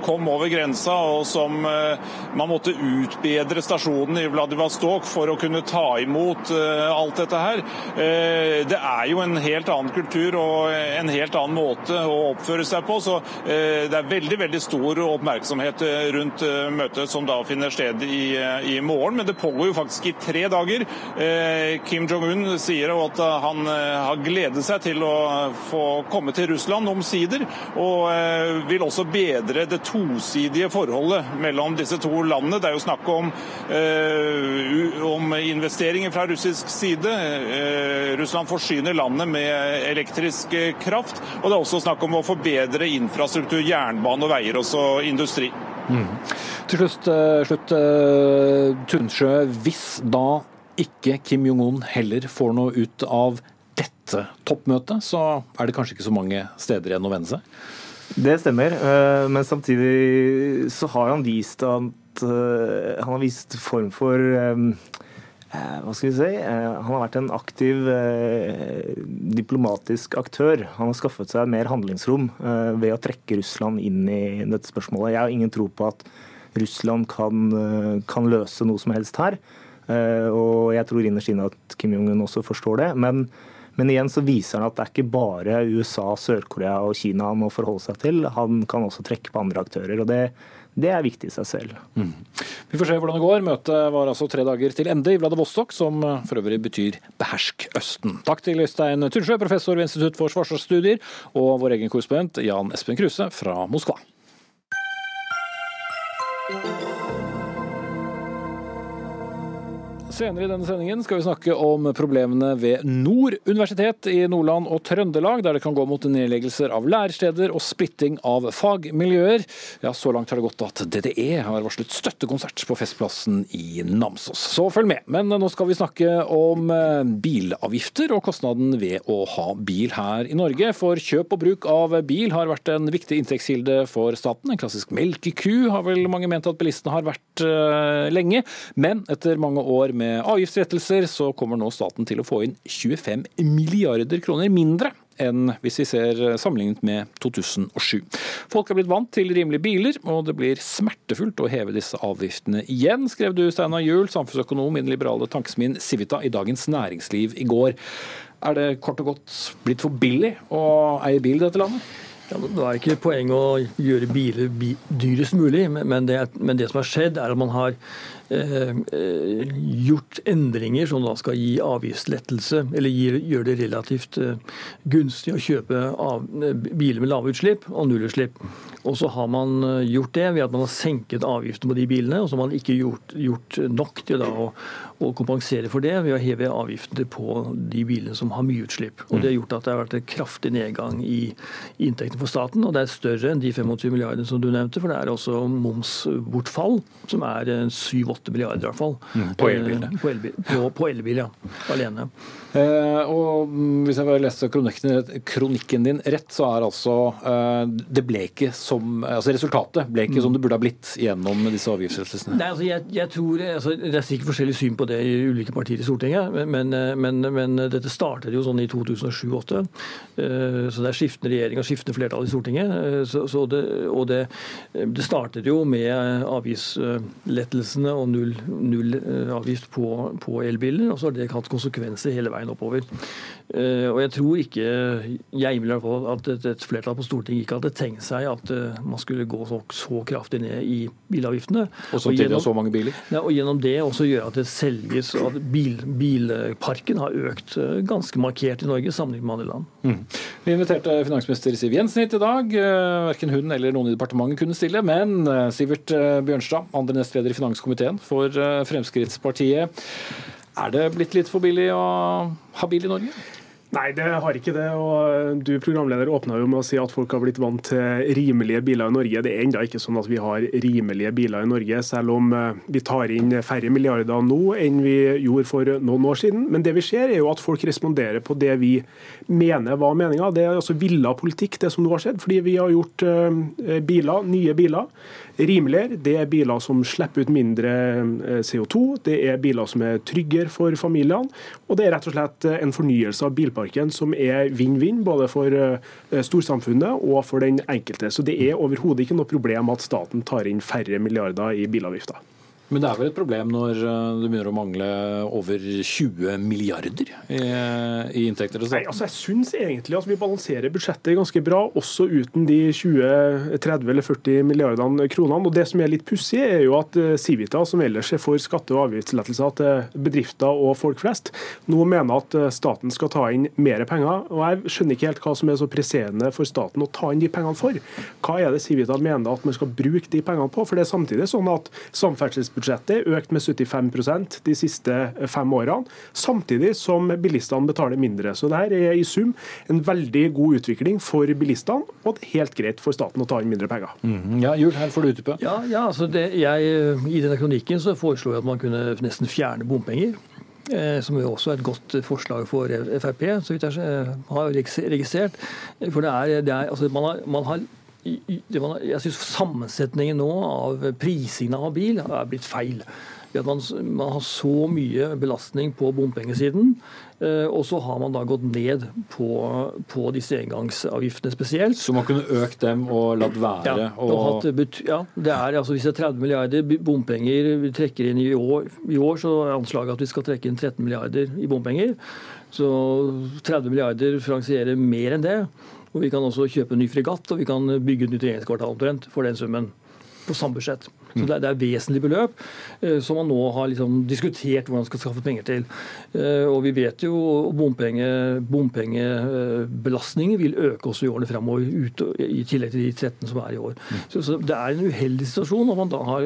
kom over grensa, og som man måtte utbedre stasjonen i Vladivostok for å kunne ta imot alt dette her. Det er jo en helt annen kultur og en helt annen måte å oppføre seg på. Så det er veldig, veldig stor oppmerksomhet rundt møtet som da finner sted i, i, morgen, men det pågår jo faktisk i tre dager. Eh, Kim Jong-un sier at han eh, har gledet seg til å få komme til Russland omsider, og eh, vil også bedre det tosidige forholdet mellom disse to landene. Det er jo snakk om, om investeringer fra russisk side. Russland forsyner landet med elektrisk kraft, og det er også snakk om å forbedre infrastruktur, jernbane og veier, også industri. Til slutt, eh, slutt Tunsjø. Tunnsjø, hvis da ikke Kim Jong-un heller får noe ut av dette toppmøtet, så er det kanskje ikke så mange steder igjen å vende seg? Det stemmer, eh, men samtidig så har han vist at eh, Han har vist form for eh, eh, hva skal vi si? Eh, Han har vært en aktiv eh, diplomatisk aktør. Han har skaffet seg mer handlingsrom eh, ved å trekke Russland inn i dette spørsmålet. Jeg har ingen tro på at Russland kan, eh, kan løse noe som helst her. Eh, Og jeg tror innerst inne at Kim Jong-un også forstår det. Men, men igjen så viser han at det er ikke bare USA, Sør-Korea og Kina han må forholde seg til. Han kan også trekke på andre aktører. og det, det er viktig i seg selv. Vi får se hvordan det går. Møtet var altså tre dager til ende i Vladivostok, som for øvrig betyr 'behersk Østen'. Takk til Øystein Tunnsjø, professor ved Institutt for forsvarsstudier, og vår egen korrespondent Jan Espen Kruse fra Moskva. Senere i denne sendingen skal vi snakke om problemene ved Nord universitet i Nordland og Trøndelag, der det kan gå mot nedleggelser av læresteder og splitting av fagmiljøer. Ja, Så langt har det gått at DDE har varslet støttekonsert på Festplassen i Namsos. Så følg med. Men nå skal vi snakke om eh, bilavgifter og kostnaden ved å ha bil her i Norge. For kjøp og bruk av bil har vært en viktig inntektskilde for staten. En klassisk melkeku har vel mange ment at bilistene har vært eh, lenge. Men etter mange år med avgiftsrettelser, så kommer nå staten til å få inn 25 milliarder kroner mindre enn hvis vi ser sammenlignet med 2007. Folk er blitt vant til rimelige biler, og det blir smertefullt å heve disse avgiftene igjen, skrev du Steinar Juel, samfunnsøkonom i den liberale tankesmien Civita i Dagens Næringsliv i går. Er det kort og godt blitt for billig å eie bil i dette landet? Ja, det er ikke poenget å gjøre biler bi dyrest mulig, men det, men det som har skjedd, er at man har eh, eh, gjort endringer som da skal gi avgiftslettelse, eller gi, gjøre det relativt eh, gunstig å kjøpe av, eh, biler med lave utslipp og nullutslipp. Og så har man eh, gjort det ved at man har senket avgiftene på de bilene, og så har man ikke gjort, gjort nok til da å, å kompensere for det ved å heve avgiftene på de bilene som har mye utslipp. Og Det har gjort at det har vært en kraftig nedgang i inntektene for staten, og det er større enn de 25 milliardene som du nevnte, for det er også momsbortfall, som er 7-8 milliarder i hvert fall. Mm, på elbil. Eh, På elbil, på, på elbil ja. Alene. Eh, og mm, Hvis jeg bare leste kronikken, kronikken din rett, så er altså eh, det ble ikke som, altså resultatet ble ikke som det burde ha blitt gjennom disse avgiftsrettelsene. Nei, altså jeg, jeg tror, altså Det er sikkert forskjellig syn på det i ulike partier i Stortinget, men, men, men dette startet jo sånn i 2007-2008. Så det er skiftende regjering og skiftende flertall i Stortinget. Eh, Så, så det, og det, det startet jo med avgiftslettelsene og null, null eh, avgift på, på elbiler, og så har det hatt konsekvenser hele veien oppover. Eh, Og jeg tror ikke, jeg vil i hvert fall at et, et flertall på Stortinget ikke hadde tenkt seg at eh, man skulle gå så, så kraftig ned i bilavgiftene. Og samtidig gjennom- så mange biler? ja, og gjennom det også gjøre at det selges, at bil, bilparken har økt eh, ganske markert i Norge sammenlignet med andre land. Mm. Vi inviterte finansminister Siv Jensen hit i dag. Verken hun eller noen i departementet kunne stille, men Sivert Bjørnstad, andre nestleder i finanskomiteen for Fremskrittspartiet. Er det blitt litt for billig å ha bil i Norge? Nei, det har ikke det. og Du programleder åpna med å si at folk har blitt vant til rimelige biler i Norge. Det er ennå ikke sånn at vi har rimelige biler i Norge, selv om eh, vi tar inn færre milliarder nå enn vi gjorde for noen år siden. Men det vi ser er jo at folk responderer på det vi mener var meninga. Det er altså villa politikk, det som nå har skjedd. Fordi vi har gjort eh, biler, nye biler rimeligere. Det er biler som slipper ut mindre eh, CO2. Det er biler som er tryggere for familiene. Og det er rett og slett eh, en fornyelse av bilparken som er vinn-vinn, både for eh, storsamfunnet og for den enkelte. Så det er overhodet ikke noe problem at staten tar inn færre milliarder i bilavgifter. Men det er vel et problem når du det begynner å mangle over 20 milliarder i, i inntekter Nei, altså Jeg syns egentlig at vi balanserer budsjettet ganske bra, også uten de 20, 30 eller 40 milliardene kronene. Og Det som er litt pussig, er jo at eh, Civita, som ellers er for skatte- og avgiftslettelser til bedrifter og folk flest, nå mener at eh, staten skal ta inn mer penger. Og Jeg skjønner ikke helt hva som er så presserende for staten å ta inn de pengene for. Hva er det Civita mener at man skal bruke de pengene på? For det er samtidig sånn at samferdselsbudsjettet statsbudsjettet er økt med 75% de siste fem årene, samtidig som bilistene betaler mindre. Så det her er i sum en veldig god utvikling for bilistene, og det er helt greit for staten å ta inn mindre penger. Mm. Ja, Jul, her får du utdype. Ja, ja altså det, jeg, I denne kronikken så foreslo jeg at man kunne nesten fjerne bompenger. Eh, som jo også er et godt forslag for Frp, så vidt jeg har registrert. For det er, det er altså man har, man har jeg syns sammensetningen nå av prisingen av bil er blitt feil. Man, man, har så mye belastning på bompengesiden, eh, og så har man da gått ned på, på disse engangsavgiftene spesielt. Så man kunne økt dem og latt være? Ja, og... og ja det er altså hvis det er 30 milliarder bompenger vi trekker inn i år, i år så er anslaget at vi skal trekke inn 13 milliarder i bompenger. Så 30 milliarder finansierer mer enn det. Og vi kan også kjøpe en ny fregatt, og vi kan bygge et nytt regjeringskvartal omtrent for den summen på samme budsjett. Så det, er vesentlige beløp eh, som man nå har liksom diskutert hvordan man skal skaffe penger til. Eh, og vi vet jo bompengebelastningen vil øke også i årene fremover, i tillegg til de 13 som er i år. Så, så Det er en uheldig situasjon når man da har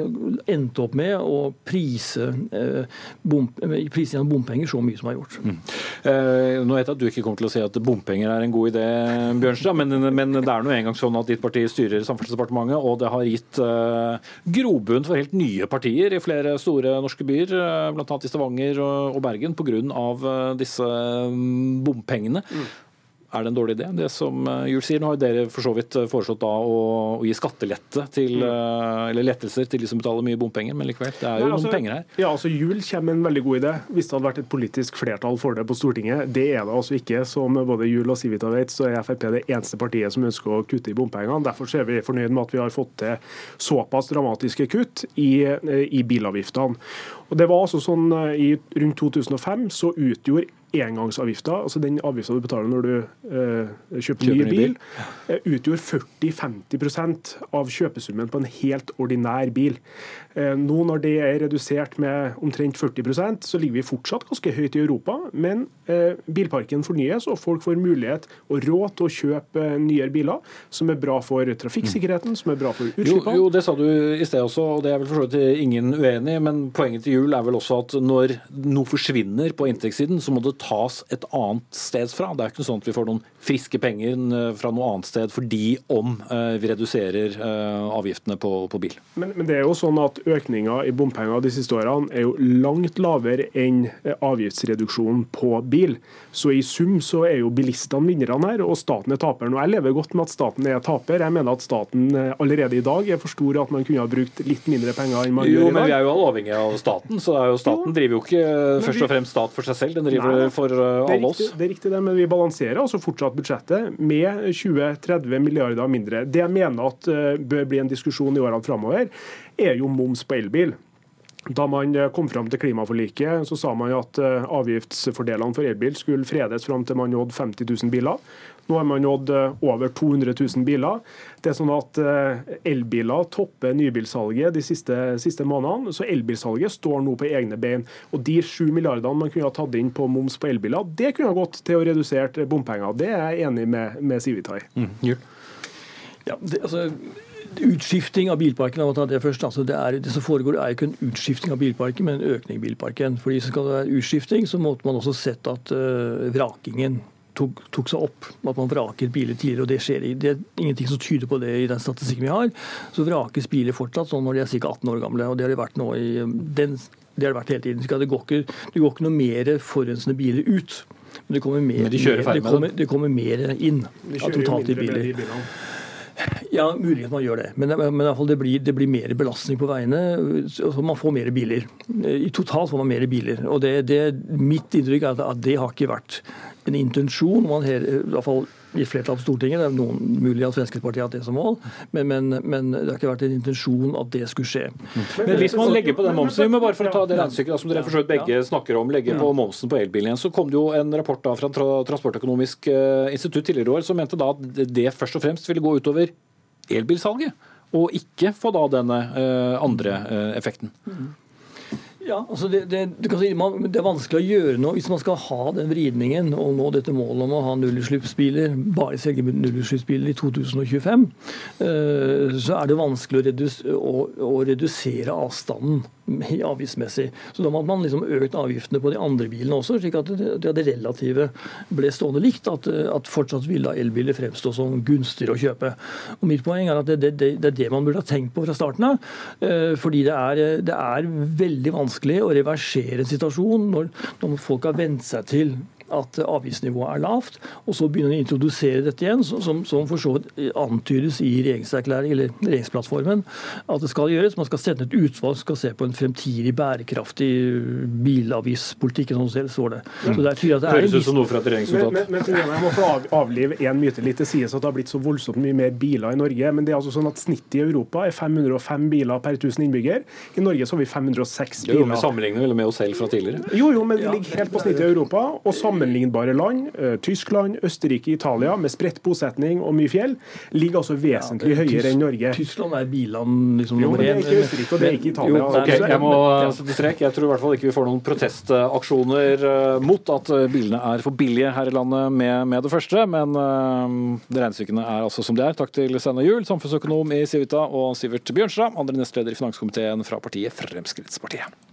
endt opp med å prise eh, bom, prise gjennom bompenger så mye som har gjort. Mm. nå vet jeg at du ikke kommer til å si at bompenger er en god idé, Bjørnstad, men, men det er nå engang sånn at ditt parti styrer Samferdselsdepartementet, og det har gitt uh, grobunn for helt nye partier i flere store norske byer, eh, bl.a. i Stavanger og Bergen, pga. Eh, disse mm, bompengene. Mm. Er det en dårlig idé, det som Jules Jul sier? Nå har dere for så vidt eh, foreslått da å, å gi skattelette til, mm. Eh, eller lettelser til de som betaler mye bompenger, men likevel, det er jo Nei, altså, noen penger her. Ja, altså Jul kommer med en veldig god idé, hvis det hadde vært et politisk flertall for det på Stortinget. Det er det altså ikke. Som både Jul og Civita vet, så er Frp det eneste partiet som ønsker å kutte i bompengene. Derfor er vi fornøyd med at vi har fått til såpass dramatiske kutt i, i bilavgiftene. Og det var altså sånn i Rundt 2005 så utgjorde engangsavgifta, altså den avgifta du betaler når du eh, kjøper, kjøper ny bil, bil. utgjorde 40-50% av kjøpesummen på en helt ordinær bil. Eh, nå når det er redusert med omtrent 40% så ligger vi fortsatt ganske høyt i Europa. Men eh, bilparken fornyes, og folk får mulighet og råd til å kjøpe nyere biler, som er bra for trafikksikkerheten, som er bra for utslippene. Jo, jo, det sa du i sted også, og det er vel for så vidt ingen uenig men poenget til jul er vel også at når noe forsvinner på inntektssiden, så må det tas et annet sted fra. Det er ikke sånn at vi får noen friske penger eh, fra noe annet sted fordi om vi reduserer avgiftene på, på bil. Men, men det er jo sånn at økninga i bompenger de siste årene er jo langt lavere enn avgiftsreduksjonen på bil. Så i sum så er jo bilistene vinnerne her, og staten er taperen. Og jeg lever godt med at staten er taper. Jeg mener at staten eh, allerede i dag er for stor at man kunne ha brukt litt mindre penger enn man jo, gjør i dag. Jo, Men vi er jo alle avhengige av staten, så jo, staten jo. driver jo ikke først og fremst stat for seg selv, den driver Nei, for uh, alle oss. Det er riktig det, men vi balanserer altså fortsatt budsjettet med 20-30 milliarder mindre. Det jeg mener at bør bli en diskusjon i årene framover, er jo moms på elbil. Da man eh, kom fram til klimaforliket, så sa man at eh, avgiftsfordelene for elbil skulle fredes fram til man nådde 50 000 biler. Nå har man nådd eh, over 200 000 biler. Det er sånn at Elbiler topper nybilsalget de siste, siste månedene, så elbilsalget står nå på egne bein. Og De 7 milliardene man kunne ha tatt inn på moms på elbiler, det kunne ha gått til å redusere bompenger. Det er jeg enig med, med Sivitai. Mm, ja, det, altså Utskifting av bilparken det først, altså det, er, det, som foregår er ikke en utskifting av bilparken, men en økning i bilparken. Fordi Skal det være utskifting, så måtte man også sett at uh, vrakingen tok, tok, seg opp. At man vraker biler tidligere. og Det skjer det er ingenting som tyder på det i den statistikken vi har. Så vrakes biler fortsatt sånn når de er ca. 18 år gamle. og Det har det vært nå i den, det har det vært hele tiden. Det går ikke, det går ikke noe mer forurensende biler ut. Men det kommer mer, men de mer, det kommer, det kommer mer inn av totalt i biler. Ja, muligens man gjør det. Men, men det, blir, det, blir, mer belastning på veiene. så man får mer biler. I Totalt får man mer biler. Og det, det, Mitt inntrykk er at det har ikke vært en intensjon. Man her, i hvert fall i flertall på Stortinget. Det er noen mulig at Fremskrittspartiet har hatt det som mål, men, men, men, det har ikke vært en intensjon at det skulle skje. Men hvis man legger på den momsen, bare for å ta det regnestykket som dere forsøkt begge snakker om, legger på momsen på elbilen igjen, så kom det jo en rapport da fra Transportøkonomisk eh, institutt tidligere i år som mente da at det først og fremst ville gå utover elbilsalget, og ikke få da denne eh, andre eh, effekten. Ja, altså det, det, si, man, det, er vanskelig å gjøre noe hvis man skal ha den vridningen og nå dette målet om å ha nullutslippsbiler, bare selge nullutslippsbiler i 2025. Uh, så er det vanskelig å, redus, å, å redusere avstanden avgiftsmessig. Så da måtte man liksom økt avgiftene på de andre bilene også, slik at det, det relative ble stående likt. At, at fortsatt ville elbiler fremstå som gunstigere å kjøpe. Og Mitt poeng er at det, det, det, er det man burde ha tenkt på fra starten av. Eh, fordi det er, det er veldig vanskelig å reversere en situasjon når, når folk har vent seg til at avgiftsnivået er lavt, og så begynner de å introdusere dette igjen, som, som for så vidt antydes i regjeringserklæring eller regjeringsplattformen at det skal gjøres. Man skal sette et utvalg som skal se på en fremtidig bærekraftig bilavgiftspolitikk. Sånn står det. Så det, er det Høres ut som noe fra et regjeringsnotat. Men, men, men, jeg må få av, avlive én myte litt. Det sies at det har blitt så voldsomt mye mer biler i Norge. Men det er altså sånn at snittet i Europa er 505 biler per 1000 innbygger. I Norge så har vi 506 biler. Jo, med sammenligner vel med oss selv fra tidligere? Jo, jo, men vi ligger helt på snittet i Europa. og sammenlignbare land, eh, Tyskland, Østerrike, Italia, med spredt bosetning og mye fjell, ligger altså vesentlig ja, høyere enn Norge. Tyskland er bilene liksom jo, men det er ikke Østerrike, og det er ikke Italia. Jo, okay, jeg må sette strek. Jeg tror i hvert fall ikke vi får noen protestaksjoner eh, mot at eh, bilene er for billige her i landet med, med det første, men uh, regnestykkene er altså som de er. Takk til Steinar Juel, samfunnsøkonom i Civita, og Sivert Bjørnstad, andre nestleder i finanskomiteen fra partiet Fremskrittspartiet.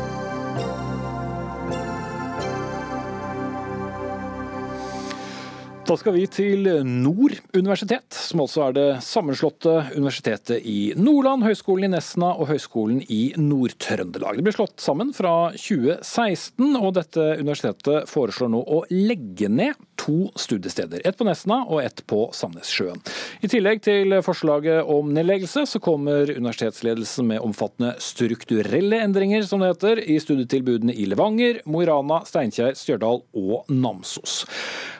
Da skal vi til Nord universitet, som altså er det sammenslåtte universitetet i Nordland, Høgskolen i Nesna og Høgskolen i Nord-Trøndelag. Det ble slått sammen fra 2016, og dette universitetet foreslår nå å legge ned to studiesteder. Ett på Nesna og ett på Sandnessjøen. I tillegg til forslaget om nedleggelse, så kommer universitetsledelsen med omfattende strukturelle endringer, som det heter, i studietilbudene i Levanger, Mo i Rana, Steinkjer, Stjørdal og Namsos.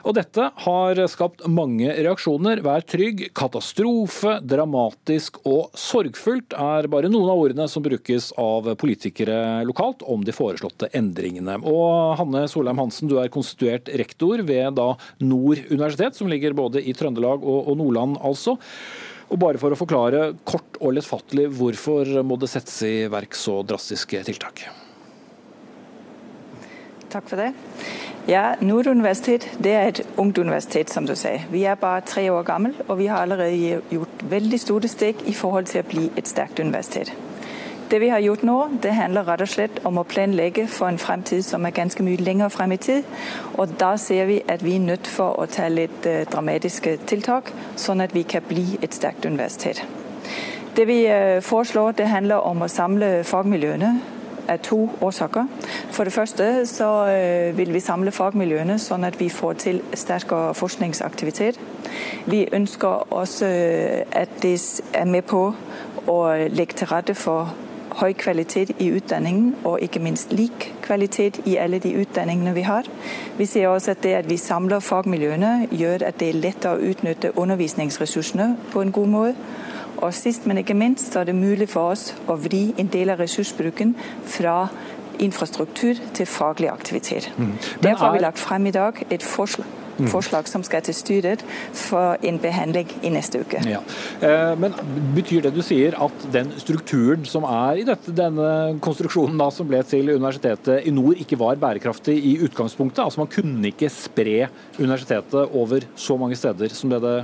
Og dette har skapt mange reaksjoner. Vær trygg, katastrofe, dramatisk og sorgfullt er bare noen av ordene som brukes av politikere lokalt om de foreslåtte endringene. Og Hanne Solheim Hansen, du er konstituert rektor ved da Nord universitet, som ligger både i Trøndelag og Nordland, altså. Og bare for å forklare kort og lettfattelig, hvorfor må det settes i verk så drastiske tiltak? Takk for det. Ja, Nord universitet det er et ungt universitet, som du sier. Vi er bare tre år gammel, og vi har allerede gjort veldig store steg i forhold til å bli et sterkt universitet. Det vi har gjort nå, det handler rett og slett om å planlegge for en fremtid som er ganske mye lenger frem i tid. Og da ser vi at vi er nødt for å ta litt uh, dramatiske tiltak, sånn at vi kan bli et sterkt universitet. Det vi uh, foreslår, det handler om å samle fagmiljøene av to årsaker. For det første så øh, vil vi samle fagmiljøene sånn at vi får til sterkere forskningsaktivitet. Vi ønsker også øh, at de er med på å legge til rette for høy kvalitet i utdanningen, og ikke minst lik kvalitet i alle de utdanningene vi har. Vi ser også at det at vi samler fagmiljøene, gjør at det er lettere å utnytte undervisningsressursene på en god måte. Og sist, men ikke minst, så er det mulig for oss å vri en del av ressursbruken fra infrastruktur til faglig aktivitet. Mm. Derfor har vi lagt frem i dag et forslag mm. forslag som skal til styret for en behandling i neste uke. Ja. Eh, men Betyr det du sier at den strukturen som er i dette, denne konstruksjonen da, som ble til Universitetet i nord, ikke var bærekraftig i utgangspunktet? Altså Man kunne ikke spre universitetet over så mange steder som det det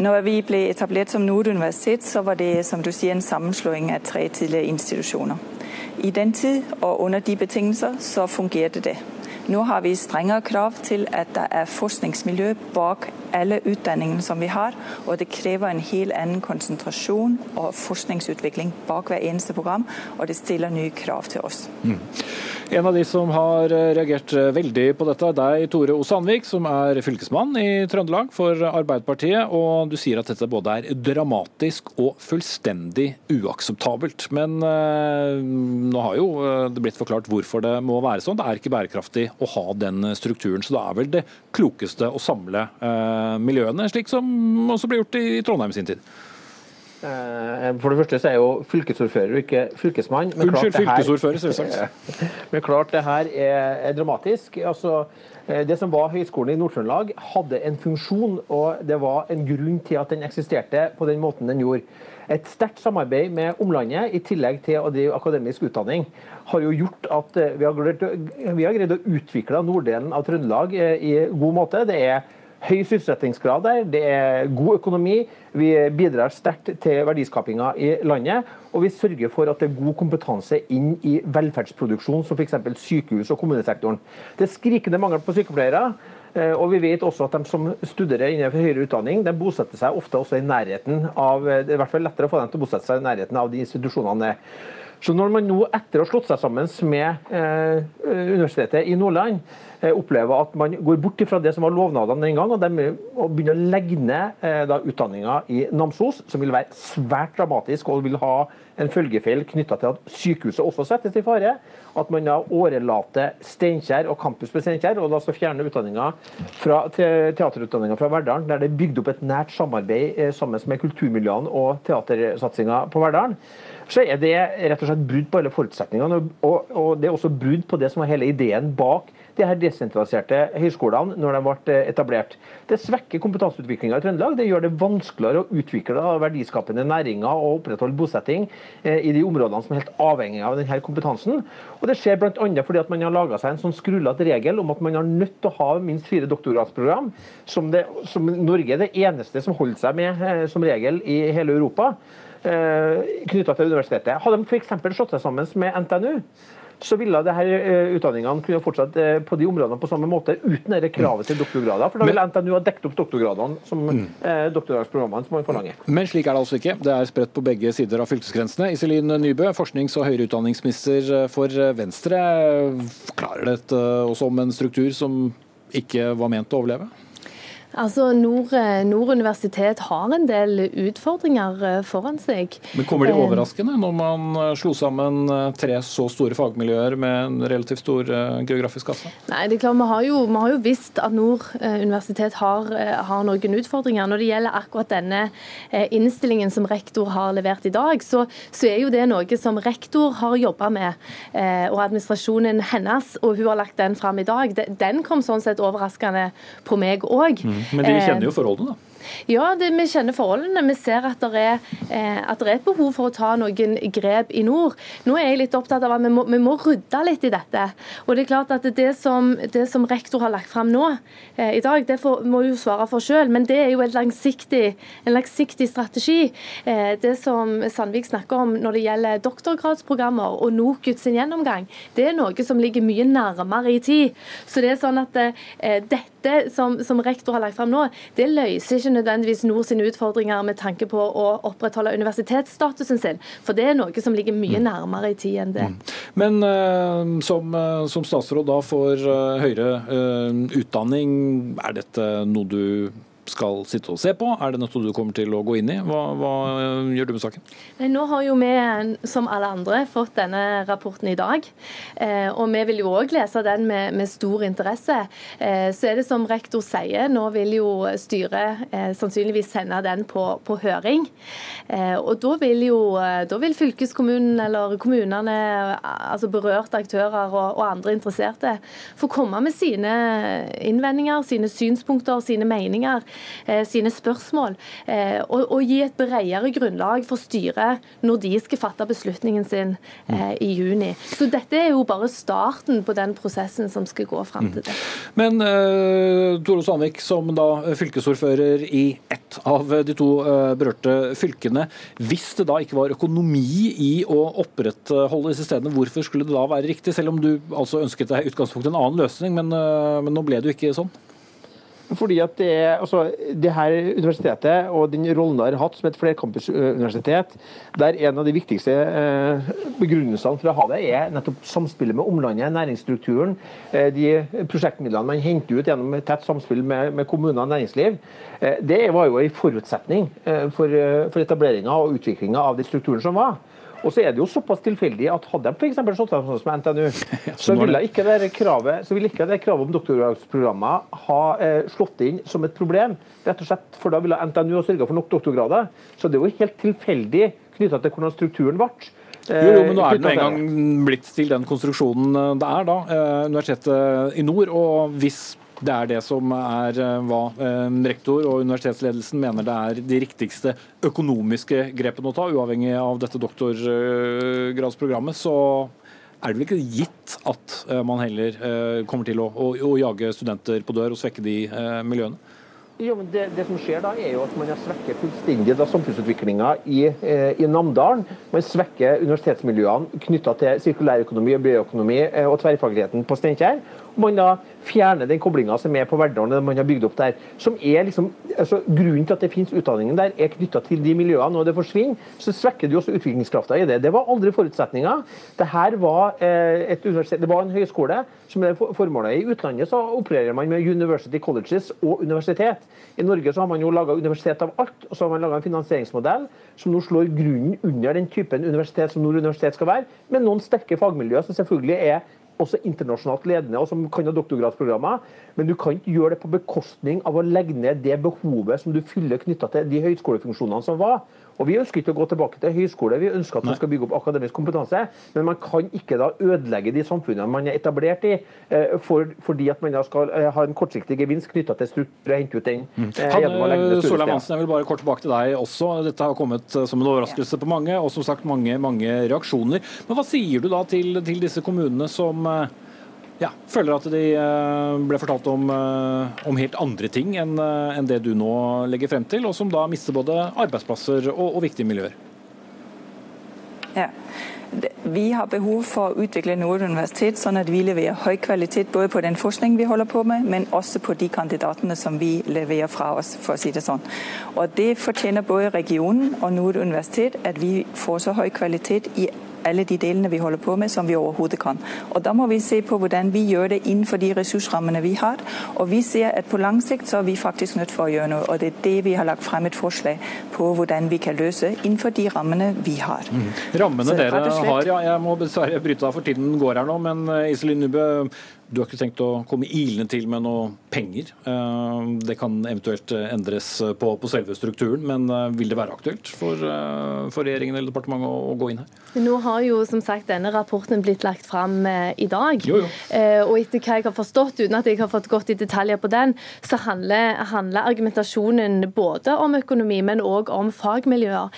når vi ble etablert som Nord universitet, så var det som du sier, en sammenslåing av tre tidligere institusjoner. I den tid og under de betingelser så fungerte det. Nå har vi strengere krav til at det er forskningsmiljø bak alle utdanningene som vi har, og det krever en helt annen konsentrasjon og forskningsutvikling bak hver eneste program, og det stiller nye krav til oss. Mm. En av de som har reagert veldig på dette, er deg, Tore O. Sandvik, som er fylkesmann i Trøndelag for Arbeiderpartiet. og Du sier at dette både er dramatisk og fullstendig uakseptabelt. Men eh, nå har jo eh, det blitt forklart hvorfor det må være sånn. Det er ikke bærekraftig å ha den strukturen. Så det er vel det klokeste å samle eh, miljøene, slik som også ble gjort i Trondheim sin tid. Eh, For det første så er jeg jo fylkesordfører og ikke fylkesmann. men klart det her- fylkesordfører, selvsagt. Men klart det her er, er dramatisk. Altså, eh, det som var Høgskolen i Nord-Trøndelag, hadde en funksjon, og det var en grunn til at den eksisterte på den måten den gjorde. Et sterkt samarbeid med omlandet, i tillegg til å drive akademisk utdanning, har jo gjort at eh, vi har greid, vi har greid å utvikle norddelen av Trøndelag eh, i god måte. Det er høy sysselsettingsgrad der, det er god økonomi, vi bidrar sterkt til verdiskapinga i landet, og vi sørger for at det er god kompetanse inn i velferdsproduksjon, som f.eks. sykehus og kommunesektoren. Det er skrikende mangel på sykepleiere. eh, Og vi vet også at de som studerer innenfor høyere utdanning, de bosetter seg ofte også i nærheten av Det er i hvert fall lettere å få dem til å bosette seg i nærheten av de institusjonene. Så når man nå, etter å ha slått seg sammen med eh, Universitetet i Nordland, eh, opplever at man går bort fra det som var lovnadene den gang, og, de, og begynner å legge ned eh, da, utdanninga i Namsos, som vil være svært dramatisk og vil ha en følgefeil knytta til at sykehuset også settes i fare. At man da årelater Steinkjer og campus på Steinkjer, og da skal fjerne utdanninga fra teaterutdanninga fra Verdalen, der det er bygd opp et nært samarbeid eh, sammen med kulturmiljøene og teatersatsinga på Verdalen så er det rett og slett brudd på alle forutsetningene. Og, og, det er også brudd på det som var hele ideen bak de her desentraliserte høyskolene når de ble etablert. Det svekker kompetanseutviklinga i Trøndelag. Det gjør det vanskeligere å utvikle verdiskapende næringer og opprettholde bosetting eh, i de områdene som er helt avhengige av denne kompetansen. Og Det skjer bl.a. fordi at man har laga seg en sånn skrullete regel om at man er nødt til å ha minst fire doktorgradsprogram, som, som Norge er det eneste som holder seg med eh, som regel i hele Europa knytta til universitetet. Hadde de f.eks. slått seg sammen med NTNU, så ville de her eh, utdanningene kunne fortsatt eh, på de områdene på samme måte, uten dette kravet til doktorgrader. For da ville NTNU ha dekket opp doktorgradene som eh, doktorgradsprogrammene som man forlanger. Men slik er det altså ikke. Det er spredt på begge sider av fylkesgrensene. Iselin Nybø, forsknings- og høyere utdanningsminister for Venstre. Klarer dette også om en struktur som ikke var ment å overleve? Altså, Nord, Nord universitet har en del utfordringer eh, foran seg. Men Kommer de Eh, overraskende når man eh, slo sammen eh, tre så store fagmiljøer med en relativt stor eh, geografisk kasse? Nei, det er klart, Vi har jo, vi har jo visst at Nord eh, universitet har, eh, har noen utfordringer. Når det gjelder akkurat denne eh, innstillingen som rektor har levert i dag, så, så er jo det noe som rektor har jobba med, eh, og administrasjonen hennes, og hun har lagt den fram i dag. Den kom sånn sett overraskende på meg òg. Men de kjenner jo forholdene, da. Ja, det, vi kjenner forholdene. Vi ser at det, er, eh, at det er et behov for å ta noen grep i nord. Nå er jeg litt opptatt av at vi må, vi må rydde litt i dette. Og Det er klart at det som, det som rektor har lagt fram nå eh, i dag, det får, må jo svare for selv, men det er jo langsiktig, en langsiktig strategi. Eh, det som Sandvik snakker om når det gjelder doktorgradsprogrammer og NOKUT sin gjennomgang, det er noe som ligger mye nærmere i tid. Så det er sånn at eh, dette som, som rektor har lagt fram nå, det løser ikke nødvendigvis Nord sine utfordringer med tanke på å opprettholde universitetsstatusen sin. For det er noe som ligger mye nærmere i tid enn det. Men eh, som, eh, som statsråd da for eh, høyere utdanning, er dette noe du skal sitte og se på? Er det noe du kommer til å gå inn i? Hva, hva eh, gjør du med saken? Nå har jo vi, som alle andre, fått denne rapporten i dag. Eh, og vi vil jo òg lese den med, med stor interesse. Eh, så er det som rektor sier, nå vil jo styret sannsynligvis sende den på, på høring. Og da vil jo da vil fylkeskommunen eller kommunene, altså berørte aktører og, og andre interesserte, få komme med sine innvendinger, sine synspunkter, sine meninger, sine spørsmål. Eh, og, og gi et bredere grunnlag for styret når de skal fatte beslutningen sin eh, i juni. Så dette er jo bare starten på den prosessen som skal gå fram til det. Men Tore Sandvik, som da fylkesordfører i ett av de to eh, berørte fylkene. Hvis det da ikke var økonomi i å opprettholde disse stedene, hvorfor skulle det da være riktig? Selv om du altså ønsket deg i utgangspunktet en annen løsning, men, eh, men nå ble det jo ikke sånn. Fordi at det, altså, det her universitetet og den rollen det har hatt som et flercampusuniversitet, der en av de viktigste eh, begrunnelsene for å ha det, er nettopp samspillet med omlandet, næringsstrukturen, eh, de prosjektmidlene man henter ut gjennom tett samspill med, med kommuner og næringsliv, eh, det var jo en forutsetning for, for etableringa og utviklinga av den strukturen som var. Og så er det jo såpass tilfeldig at hadde de f.eks. slått seg sammen med NTNU, så ville ikke det kravet, ikke det kravet om doktorgradsprogrammer ha eh, slått inn som et problem. rett og slett, For da ville NTNU ha sørga for nok doktorgrader. Så det er jo helt tilfeldig knytta til hvordan strukturen ble. Jo, jo, men nå er den en gang blitt til den konstruksjonen eh, det er, da. Eh, Universitetet i nord. Og hvis det er det som er eh, hva eh, rektor og universitetsledelsen mener det er de riktigste økonomiske grepene å ta, uavhengig av dette doktorgradsprogrammet. så er det vel ikke gitt at eh, man heller kommer til å, å, å jage studenter på dør og svekke de miljøene? Jo, men det, det, som skjer da, er jo at Man har svekket fullstendig samfunnsutviklinga i, i, Namdalen. Man svekker universitetsmiljøene knytta til sirkulærøkonomi og bioøkonomi og tverrfagligheten på Steinkjer man da fjerner den koblinga som er på Verdalen, man har bygd opp der. som er liksom, altså Grunnen til at det finnes utdanningen der, er knytta til de miljøene. Når det forsvinner, så svekker jo også utviklingskrafta i det. Det var aldri forutsetninga. Her var eh, et universitet, det var en høyskole som er formålet. I utlandet så opererer man med university colleges og universitet. I Norge så har man jo laga universitet av alt, og så har man laga en finansieringsmodell som nå slår grunnen under den typen universitet som Nord universitet skal være, med noen sterke fagmiljøer som selvfølgelig er også internasjonalt ledende, og som kan ha doktorgradsprogrammer. Men du kan ikke gjøre det på bekostning av å legge ned det behovet som du fyller knytta til de høyskolefunksjonene som var. Og Vi ønsker ikke å gå tilbake til høyskole, vi ønsker at man skal bygge opp akademisk kompetanse. Men man kan ikke da ødelegge de samfunnene man er etablert i, eh, for, fordi at man da skal eh, ha en kortsiktig gevinst knytta til struktur og hente ut den. Mm. Eh, Hanne Solheim Hansen, jeg vil bare kort tilbake til deg også. Dette har kommet som en overraskelse på mange, og som sagt mange, mange reaksjoner. Men hva sier du da til, til disse kommunene som ja, føler at de eh, ble fortalt om, eh, om helt andre ting enn, eh, enn det du nå legger frem til, og som da mister både arbeidsplasser og, og viktige miljøer. Ja. Vi har behov for å utvikle Nord universitet sånn at vi leverer høy kvalitet både på den forskning vi holder på med, men også på de kandidatene som vi leverer fra oss, for å si det sånn. Og Det fortjener både regionen og Nord universitet at vi får så høy kvalitet i alle de delene vi holder på med som vi overhodet kan. Og Da må vi se på hvordan vi gjør det innenfor de ressursrammene vi har. Og vi ser at på lang sikt så er vi faktisk nødt for å gjøre noe. Og det er det vi har lagt frem et forslag på hvordan vi kan løse innenfor de rammene vi har. Mm. Rammene dere har, ja. Jeg må dessverre bryte av for tiden går her nå, men eh, Iselin Nubø, du har ikke tenkt å komme ilende til med noe penger. Eh, det kan eventuelt endres på, på selve strukturen, men eh, vil det være aktuelt for, eh, for regjeringen eller departementet å, gå inn her? Nå har jo som sagt denne rapporten blitt lagt fram i dag. Jo, jo. Og etter hva jeg har forstått, uten at jeg har fått gått i detaljer på den, så handler, handler argumentasjonen både om økonomi, men òg om fagmiljøer.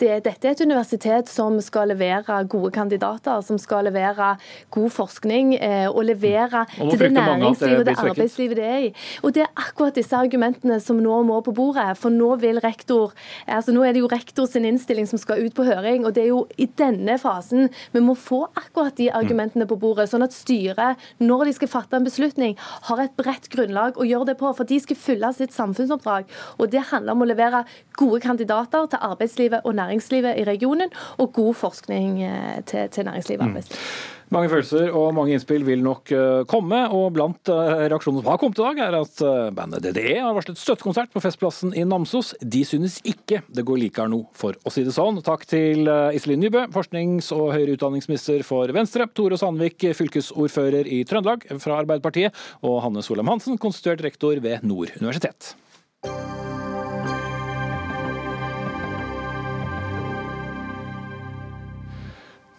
Det, dette er et universitet som skal levere gode kandidater, som skal levere god forskning og levere levere til det næringslivet og det arbeidslivet det er i. Og Det er akkurat disse argumentene som nå må på bordet. For nå vil rektor altså Nå er det jo rektor sin innstilling som skal ut på høring, og det er jo i denne fasen vi må få akkurat de argumentene på bordet, sånn at styret, når de skal fatte en beslutning, har et bredt grunnlag å gjøre det på. For de skal fylle sitt samfunnsoppdrag. Og det handler om å levere gode kandidater til arbeidslivet og næringslivet i regionen, og god forskning eh, til, til næringslivet og mm. Mange følelser og mange innspill vil nok eh, komme, og blant eh, reaksjonene som har kommet i dag, er at eh, bandet DDE har varslet støttekonsert på Festplassen i Namsos. De synes ikke det går likere nå, for å si det sånn. Takk til Iselin Nybø, forsknings- og høyere utdanningsminister for Venstre, Tore Sandvik, fylkesordfører i Trøndelag fra Arbeiderpartiet, og Hanne Solheim Hansen, konstituert rektor ved Nord universitet.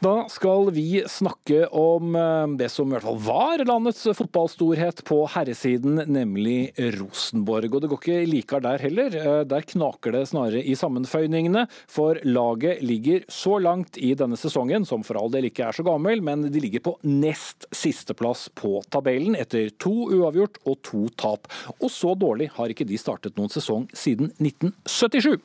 Da skal vi snakke om eh, det som i hvert fall var landets fotballstorhet på herresiden, nemlig Rosenborg. Og det går ikke likere der heller. Eh, der knaker det snarere i sammenføyningene, for laget ligger så langt i denne sesongen, som for all del ikke er så gammel, men de ligger på nest sisteplass på tabellen etter to uavgjort og to tap. Og så dårlig har ikke de startet noen sesong siden 1977.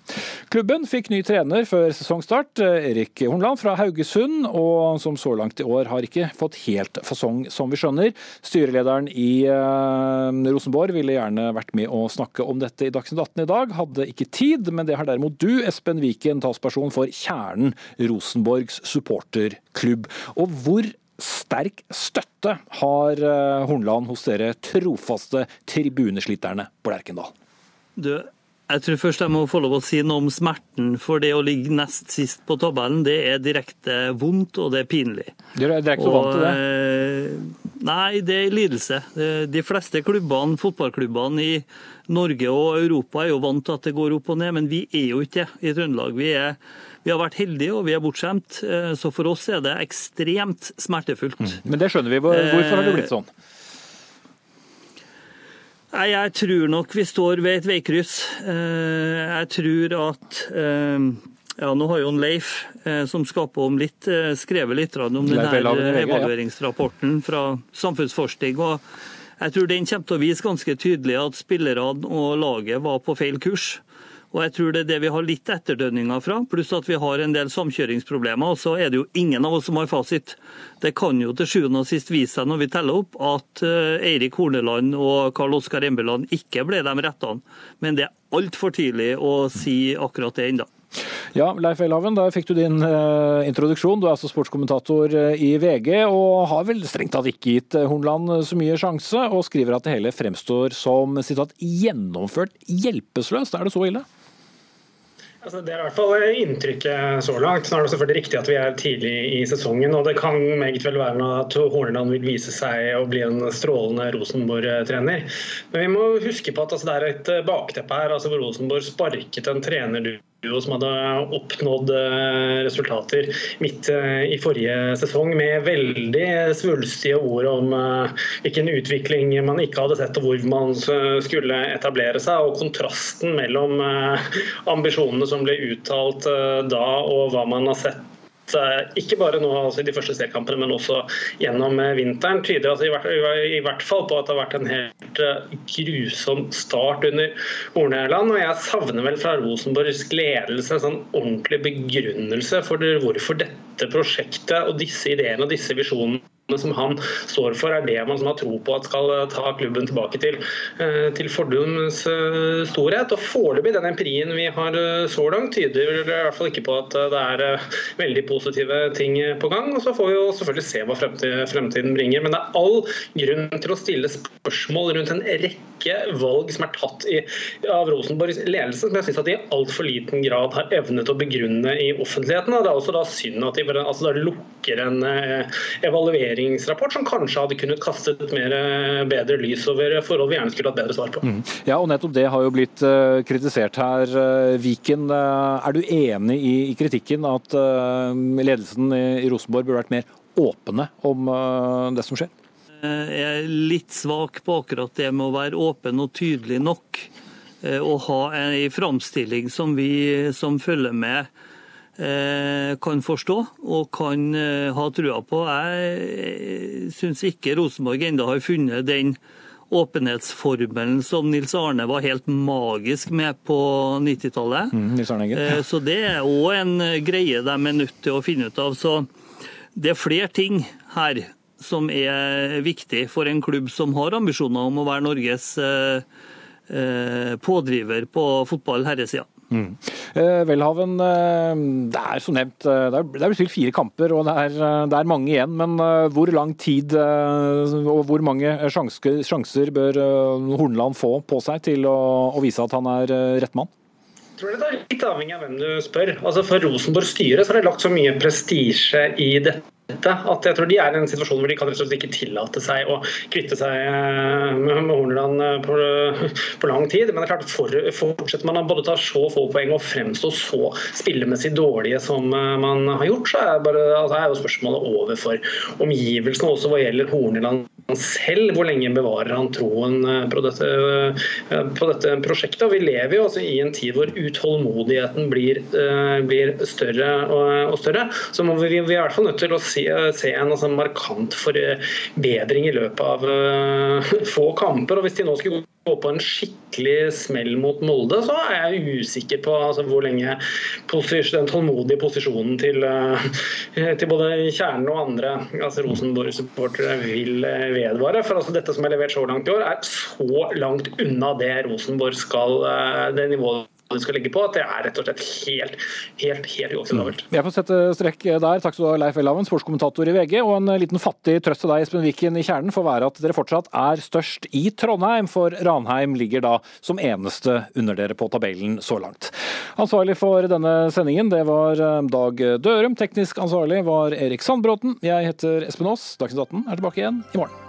Klubben fikk ny trener før sesongstart, Erik Hornland fra Haugesund og som så langt i år har ikke fått helt fasong, som vi skjønner. Styrelederen i eh, Rosenborg ville gjerne vært med å snakke om dette i Dagsnytt 18 i dag, hadde ikke tid, men det har derimot du, Espen Viken, talsperson for Kjernen, Rosenborgs supporterklubb. Og hvor sterk støtte har eh, Hornland hos dere trofaste tribunesliterne på Lerkendal? Du, Jeg tror først jeg må få lov å si noe om smerten. For det å ligge nest sist på tabellen, det er direkte vondt, og det er pinlig. Du er direkte og, vant til det? eh, Nei, det er lidelse. De fleste klubbene, fotballklubbene i Norge og Europa er jo vant til at det går opp og ned, men vi er jo ikke det i Trøndelag. Vi, er, vi har vært heldige og vi er bortskjemt, eh, så for oss er det ekstremt smertefullt. Men det skjønner vi. Hvorfor har det blitt sånn? Nei, Jeg tror nok vi står ved et veikryss. Eh, Jeg tror at eh, ja, Nå har jo en Leif, eh, som skaper om litt, skrevet litt om den Leif her Welhaven i VG, ja. evalueringsrapporten fra Samfunnsforskning. og Jeg tror den kommer til å vise ganske tydelig at spillerne og laget var på feil kurs. Og jeg tror det er det vi har litt etterdønninger fra, pluss at vi har en del samkjøringsproblemer. Og så er det jo ingen av oss som har fasit. Det kan jo til sjuende og sist vise seg når vi teller opp at eh, Eirik Horneland og Karl Oskar Embeland ikke ble de rettene. Men det er altfor tidlig å si akkurat det ennå. Ja, Leif Elhaven, der fikk du din uh, introduksjon. Du er altså sportskommentator uh, i VG, og har vel strengt tatt ikke gitt Hornland så mye sjanse, og skriver at det hele fremstår som sitat, gjennomført hjelpeløst. Er det så ille? Altså, det er i hvert fall inntrykket så langt. Nå er det selvfølgelig riktig at vi er tidlig i sesongen, og det kan meget vel være at Horneland vil vise seg å bli en strålende Rosenborg-trener. Men vi må huske på at altså, det er et bakteppe her altså, hvor Rosenborg sparket en trenerduo som hadde oppnådd eh, resultater midt eh, i forrige sesong, med veldig svulstige ord om eh, hvilken utvikling man ikke hadde sett, og hvor man skulle etablere seg. Og kontrasten mellom ambisjonene som ble uttalt da, og hva man har sett ikke bare nå altså i de første seriekampene, men også gjennom eh, vinteren, tyder altså i, hvert, i hvert fall på at det har vært en helt eh, grusom start under Horneland. Og jeg savner vel fra Rosenborgs ledelse en sånn ordentlig begrunnelse for hvorfor dette prosjektet og disse ideene og disse visjonene som han står for, er det man som har tro på at skal eh, ta klubben tilbake til, eh, til fordums eh, storhet. Og Foreløpig, den empirien vi har så langt, tyder i hvert fall ikke på at det er veldig positive ting på gang. og Så får vi jo selvfølgelig se hva fremtiden, bringer. Men det er all grunn til å stille spørsmål rundt en rekke valg som er tatt i, av Rosenborgs ledelse, som jeg syns de i altfor liten grad har evnet å begrunne i offentligheten. og Det er også da synd at de altså da lukker en eh, evalueringsrapport som kanskje hadde kunnet kastet mer eh, bedre lys over forhold vi gjerne skulle hatt bedre svar på. Ja, og nettopp det har jo blitt uh, kritisert her. Eh, Viken, uh, er du enig i, i kritikken at uh, ledelsen i, i Rosenborg burde vært mer åpne om det som skjer? Eh, Jeg er litt svak på akkurat det med å være åpen og tydelig nok. Og ha en framstilling som vi som følger med, eh, kan forstå og kan eh, ha trua på. Jeg syns ikke Rosenborg ennå har funnet den åpenhetsformelen som Nils Arne var helt magisk med på 90-tallet. Mm. Eh, Så det er òg en greie de er nødt til å finne ut av. Så det er flere ting her som er viktig for en klubb som har ambisjoner om å være Norges eh, eh, pådriver på fotball herresida. Mm. Eh, Welhaven, eh, det er som nevnt eh, det er, blitt fire kamper, og det er, det er mange igjen. Men hvor lang tid og hvor mange sjansker, sjanser bør Horneland få på seg til å, å vise at han er rett mann? Tror det er litt avhengig av hvem du spør. Altså For Rosenborg styre så har det lagt så mye prestisje i dette at jeg tror de er i en situasjon hvor de kan ikke tillate seg å kvitte seg eh, med, Horneland eh, på, på lang tid. Men det er klart, for, fortsetter man å både ta så få poeng og fremstå så spillemessig dårlige som eh, man har gjort, så er, bare, altså, er jo spørsmålet over for omgivelsene, også hva gjelder Horneland selv. Hvor lenge bevarer han troen eh, på dette, eh, på dette prosjektet? Og Vi lever jo altså i en tid hvor utålmodigheten blir, eh, blir større og, og større. Så må vi, vi er i hvert fall nødt til å se, se en altså, markant forbedring i løpet av uh, få kamper. og Hvis de nå skulle gå på en skikkelig smell mot Molde, så er jeg usikker på altså, hvor lenge den tålmodige posisjonen til, uh, til både Kjernen og andre altså Rosenborg-supportere vil uh, vedvare. For altså, dette som er levert så langt i år, er så langt unna det Rosenborg skal, eh, det nivået du skal legge på, at det er rett og slett helt, helt, helt uakseptabelt. Jeg får sette strekk der. Takk skal du ha, Leif Elhaven, sportskommentator i VG. Og en liten fattig trøst til deg, Espen Viken i Kjernen, får være at dere fortsatt er størst i Trondheim, for Ranheim ligger da som eneste under dere på tabellen så langt. Ansvarlig for denne sendingen, det var eh, Dag Dørum. Teknisk ansvarlig var Erik Sandbråten. Jeg heter Espen Aas. Dagsnytt 18 er tilbake igjen i morgen.